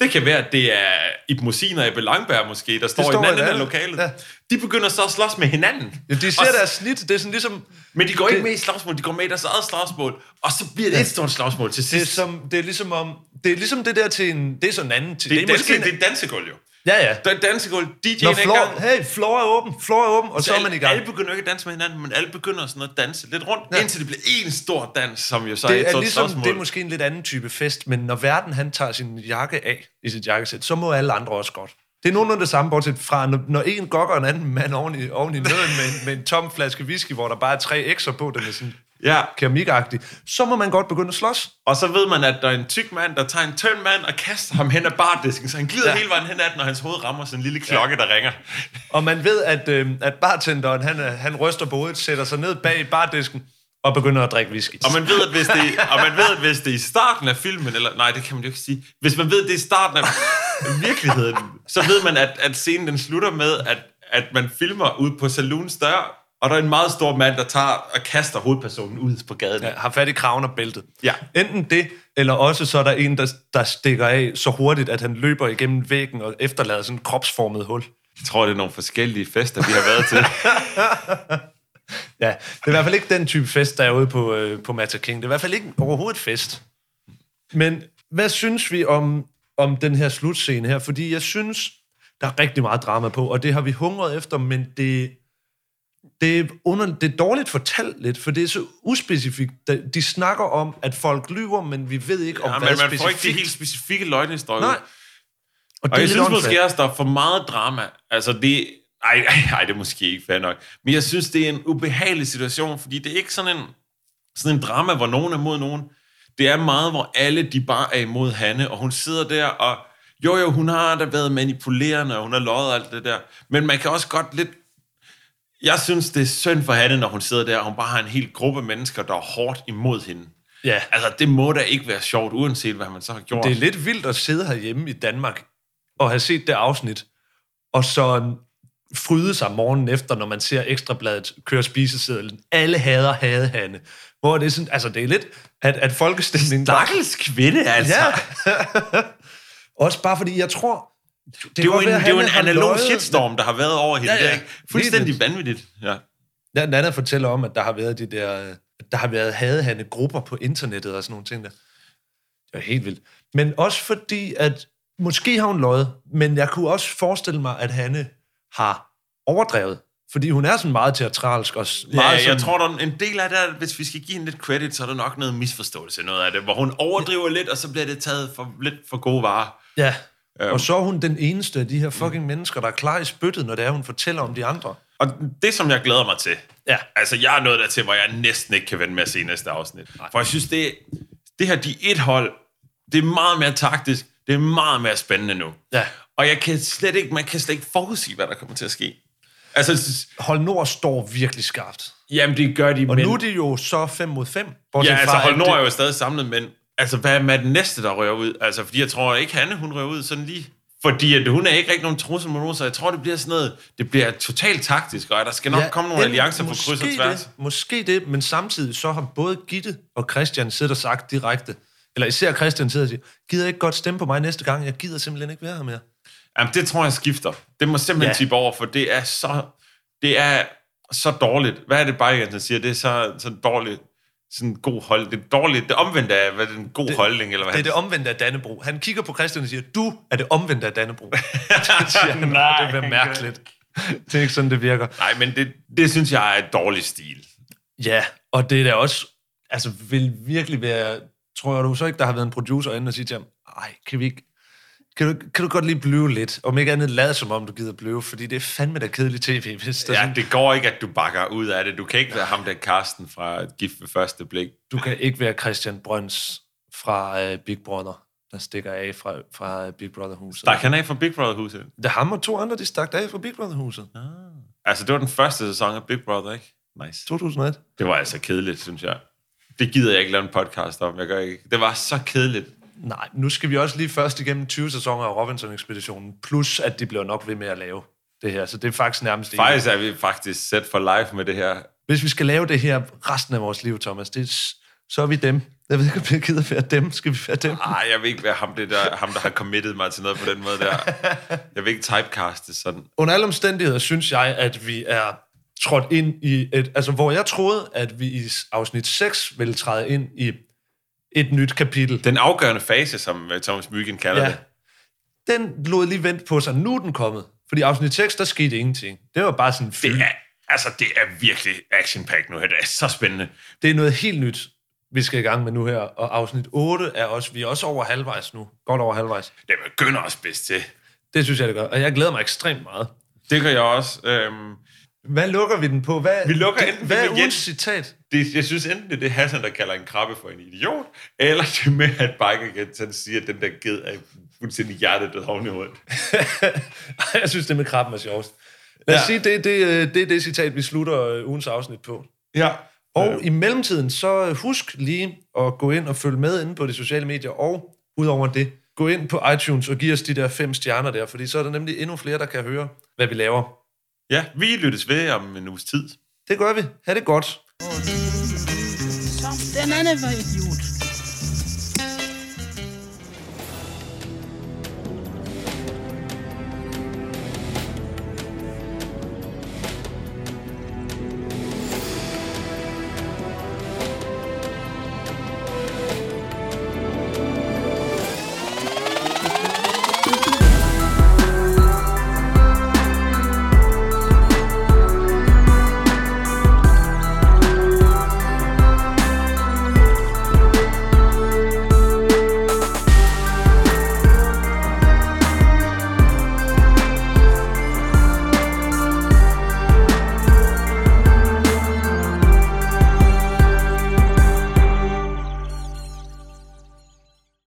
Det kan være, at det er Ib Mosin og Ebbe Langberg måske, der står, står i den anden andet. lokalet. Ja. Ja. De begynder så at slås med hinanden. Ja, de ser Og- deres snit, det er sådan ligesom... Men de går ikke Det- med i slagsmål, de går med i deres eget slagsmål, og så bliver det et stort slagsmål til Det er, sidst. som, det er ligesom om, det er ligesom det der til en... Det er sådan en anden... Til, Det er, måske danse, en- det er dansegulv jo. Ja, ja. Er dansegulv. DJ'en Når er floor, gang. hey, floor er åben, floor er åben, og så er man i gang. Alle begynder ikke at danse med hinanden, men alle begynder sådan at danse lidt rundt, ja. indtil det bliver en stor dans, som jo så er et det er ligesom, spørgsmål. det er måske en lidt anden type fest, men når verden han tager sin jakke af i sit jakkesæt, så må alle andre også godt. Det er nogenlunde det samme, bortset fra, når, når en gokker en anden mand oven i, oven i nøden med, en- med en tom flaske whisky, hvor der bare er tre ekser på, den er sådan ja. keramikagtig, så må man godt begynde at slås. Og så ved man, at der er en tyk mand, der tager en tynd mand og kaster ham hen ad bardisken, så han glider Ja. hele vejen hen ad den, og hans hoved rammer sådan en lille klokke, ja. der ringer. Og man ved, at, øh, at bartenderen, han, er- han ryster på hovedet, sætter sig ned bag bardisken og begynder at drikke whisky. Og man ved, at hvis det, og man ved, at hvis det er i starten af filmen, eller nej, det kan man jo ikke sige. Hvis man ved, at det er i starten af virkeligheden, så ved man, at, at scenen den slutter med, at, at man filmer ud på saloons dør, og der er en meget stor mand, der tager og kaster hovedpersonen ud på gaden. Ja, har fat i kraven og bæltet. Ja. Enten det, eller også så er der en, der, der stikker af så hurtigt, at han løber igennem væggen og efterlader sådan en kropsformet hul. Jeg tror, det er nogle forskellige fester, vi har været til. *laughs* Ja, det er i hvert fald ikke den type fest, der er ude på, øh, på Mata King. Det er i hvert fald ikke overhovedet fest. Men hvad synes vi om, om den her slutscene her? Fordi jeg synes, der er rigtig meget drama på, og det har vi hungret efter, men det, det, er, under, det er dårligt fortalt lidt, for det er så uspecifikt. De- snakker om, at folk lyver, men vi ved ikke om Ja, hvad men man får specifikt. ikke de helt specifikke løgnhistorier. Nej. ud. Og det Og, jeg synes måske også, der er for meget drama. Altså det... Ej, ej, ej, det er måske ikke fair nok. Men jeg synes, det er en ubehagelig situation, fordi det er ikke sådan en, sådan en drama, hvor nogen er mod nogen. Det er meget, hvor alle de bare er imod Hanne, og hun sidder der, og jo jo, hun har da været manipulerende, og hun har løjet og alt det der. Men man kan også godt lidt... Jeg synes, det er synd for Hanne, når hun sidder der, og hun bare har en hel gruppe mennesker, der er hårdt imod hende. Ja. Altså, det må da ikke være sjovt, uanset hvad man så har gjort. Det er lidt vildt at sidde herhjemme i Danmark og have set det afsnit, og så fryde sig morgenen efter, når man ser Ekstrabladet køre spisesedlen. Alle hader hadehanne. Hvor det er sådan, altså det er lidt, at, at folkestemningen... Stakkels kvinde, altså. Ja. *laughs* Også bare fordi, jeg tror... Det, det er jo en, det er jo en analog løjet. shitstorm, der har været over hende. Ja, Ja, ja. ja. Det er fuldstændig vanvittigt. Ja. Ja, Nana fortæller om, at der har været de der, der har været hadehanne grupper på internettet og sådan nogle ting der. Det er helt vildt. Men også fordi, at måske har hun løjet, men jeg kunne også forestille mig, at Hanne har overdrevet. Fordi hun er sådan meget teatralsk og s- Ja, meget jeg sådan, tror, der er en del af det, hvis vi skal give hende lidt credit, så er der nok noget misforståelse noget af det, hvor hun overdriver lidt, og så bliver det taget for lidt for gode varer. Ja, Øhm. og så er hun den eneste af de her fucking mennesker, der er klar i spyttet, når det er, hun fortæller om de andre. Og det, som jeg glæder mig til, ja. altså jeg er nået der til, hvor jeg næsten ikke kan vente med at se næste afsnit. For jeg synes, det, det her, de et hold, det er meget mere taktisk, det er meget mere spændende nu. Ja. Og jeg kan slet ikke, man kan slet ikke forudsige, hvad der kommer til at ske. Altså, Hold Nord står virkelig skarpt. Jamen, det gør de, Og men... nu er de jo så 5 mod 5. Ja, altså Hold Nord er det, jo stadig samlet, men altså, hvad med den næste, der rører ud? Altså, fordi jeg tror ikke, Hanne, hun rører ud sådan lige. Fordi at hun er ikke rigtig nogen trussel mod nogen, så jeg tror, det bliver sådan noget, det bliver totalt taktisk, og der skal nok ja, komme nogle alliancer på kryds og måske tværs. Det, måske det, men samtidig så har både Gitte og Christian siddet og sagt direkte, eller især Christian sidder og siger, gider ikke godt stemme på mig næste gang, jeg gider simpelthen ikke være her mere. Jamen, det tror jeg skifter. Det må simpelthen Ja. tippe over, for det er så, det er så dårligt. Hvad er det bare, jeg siger? Det er så, så dårligt. Sådan en god hold. Det er dårligt. Det omvendte af, hvad er det, en god Det- holdning, eller hvad Det er det omvendte af Dannebro. Han kigger på Christian og siger, du er det omvendte af Dannebro. *laughs* det siger han, Nej, det er mærkeligt. Det er ikke sådan, det virker. Nej, men det, det synes jeg er et dårlig stil. Ja, og det er da også, altså vil virkelig være, tror jeg du så ikke, der har været en producer inde og sige til ham, ej, kan vi ikke, kan du, kan du godt lige blive lidt? Om ikke andet lade som om, du gider blive, fordi det er fandme da kedeligt tv, hvis der Ja, sådan, det går ikke, at du bakker ud af det. Du kan ikke være ham der Karsten fra Gift ved første blik. du kan ikke være Christian Brøns fra uh, Big Brother, der stikker af fra, fra uh, Big Brother-huset. Stak han af fra Big Brother-huset? Det er ham og to andre, de stak af fra Big Brother-huset. Ah. Altså, det var den første sæson af Big Brother, ikke? Nice. 2001. Det var altså kedeligt, synes jeg. Det gider jeg ikke lave en podcast om. Jeg gør ikke. Det var så kedeligt. Nej, nu skal vi også lige først igennem 20 sæsoner af Robinson-ekspeditionen, plus at de bliver nok ved med at lave det her, så det er faktisk nærmest Faktisk er vi faktisk set for live med det her. Hvis vi skal lave det her resten af vores liv, Thomas, det er, så er vi dem. Jeg ved ikke, om jeg gider være dem. Skal vi være dem? Nej, jeg vil ikke være ham, det der, ham, der har committed mig til noget på den måde der. *laughs* Jeg vil ikke typecaste sådan. Under alle omstændigheder synes jeg, at vi er trådt ind i et... Altså, hvor jeg troede, at vi i afsnit 6 ville træde ind i et nyt kapitel. Den afgørende fase, som øh, Thomas Myggen kalder Ja. det. Den lod lige vente på sig. Nu er den kommet. Fordi afsnit 6, der skete ingenting. Det var bare sådan Det er, altså, det er virkelig action pack nu her. Det er så spændende. Det er noget helt nyt, vi skal i gang med nu her. Og afsnit 8 er også, vi er også over halvvejs nu. Godt over halvvejs. Det begynder også bedst til. Det synes jeg, det gør. Og jeg glæder mig ekstremt meget. Det gør jeg også. Øhm, Hvad lukker vi den på? Hvad, vi lukker enten hvad er ugens citat? Det, jeg synes enten det er det Hassan, der kalder en krabbe for en idiot, eller det med, at Biker han siger, at den der ged er fuldstændig hjertedød oven i hovedet. jeg synes, det med krabben er sjovest. Lad os Ja. sige, det, det, øh, det er det citat, vi slutter øh, ugens afsnit på. Ja. Og i mellemtiden, så husk lige at gå ind og følge med inde på de sociale medier, og udover det, gå ind på iTunes og giv os de der fem stjerner der, fordi så er der nemlig endnu flere, der kan høre, hvad vi laver. Ja, vi lyttes ved om en uges tid. Det gør vi. Ha' det godt. Den anden var idiot.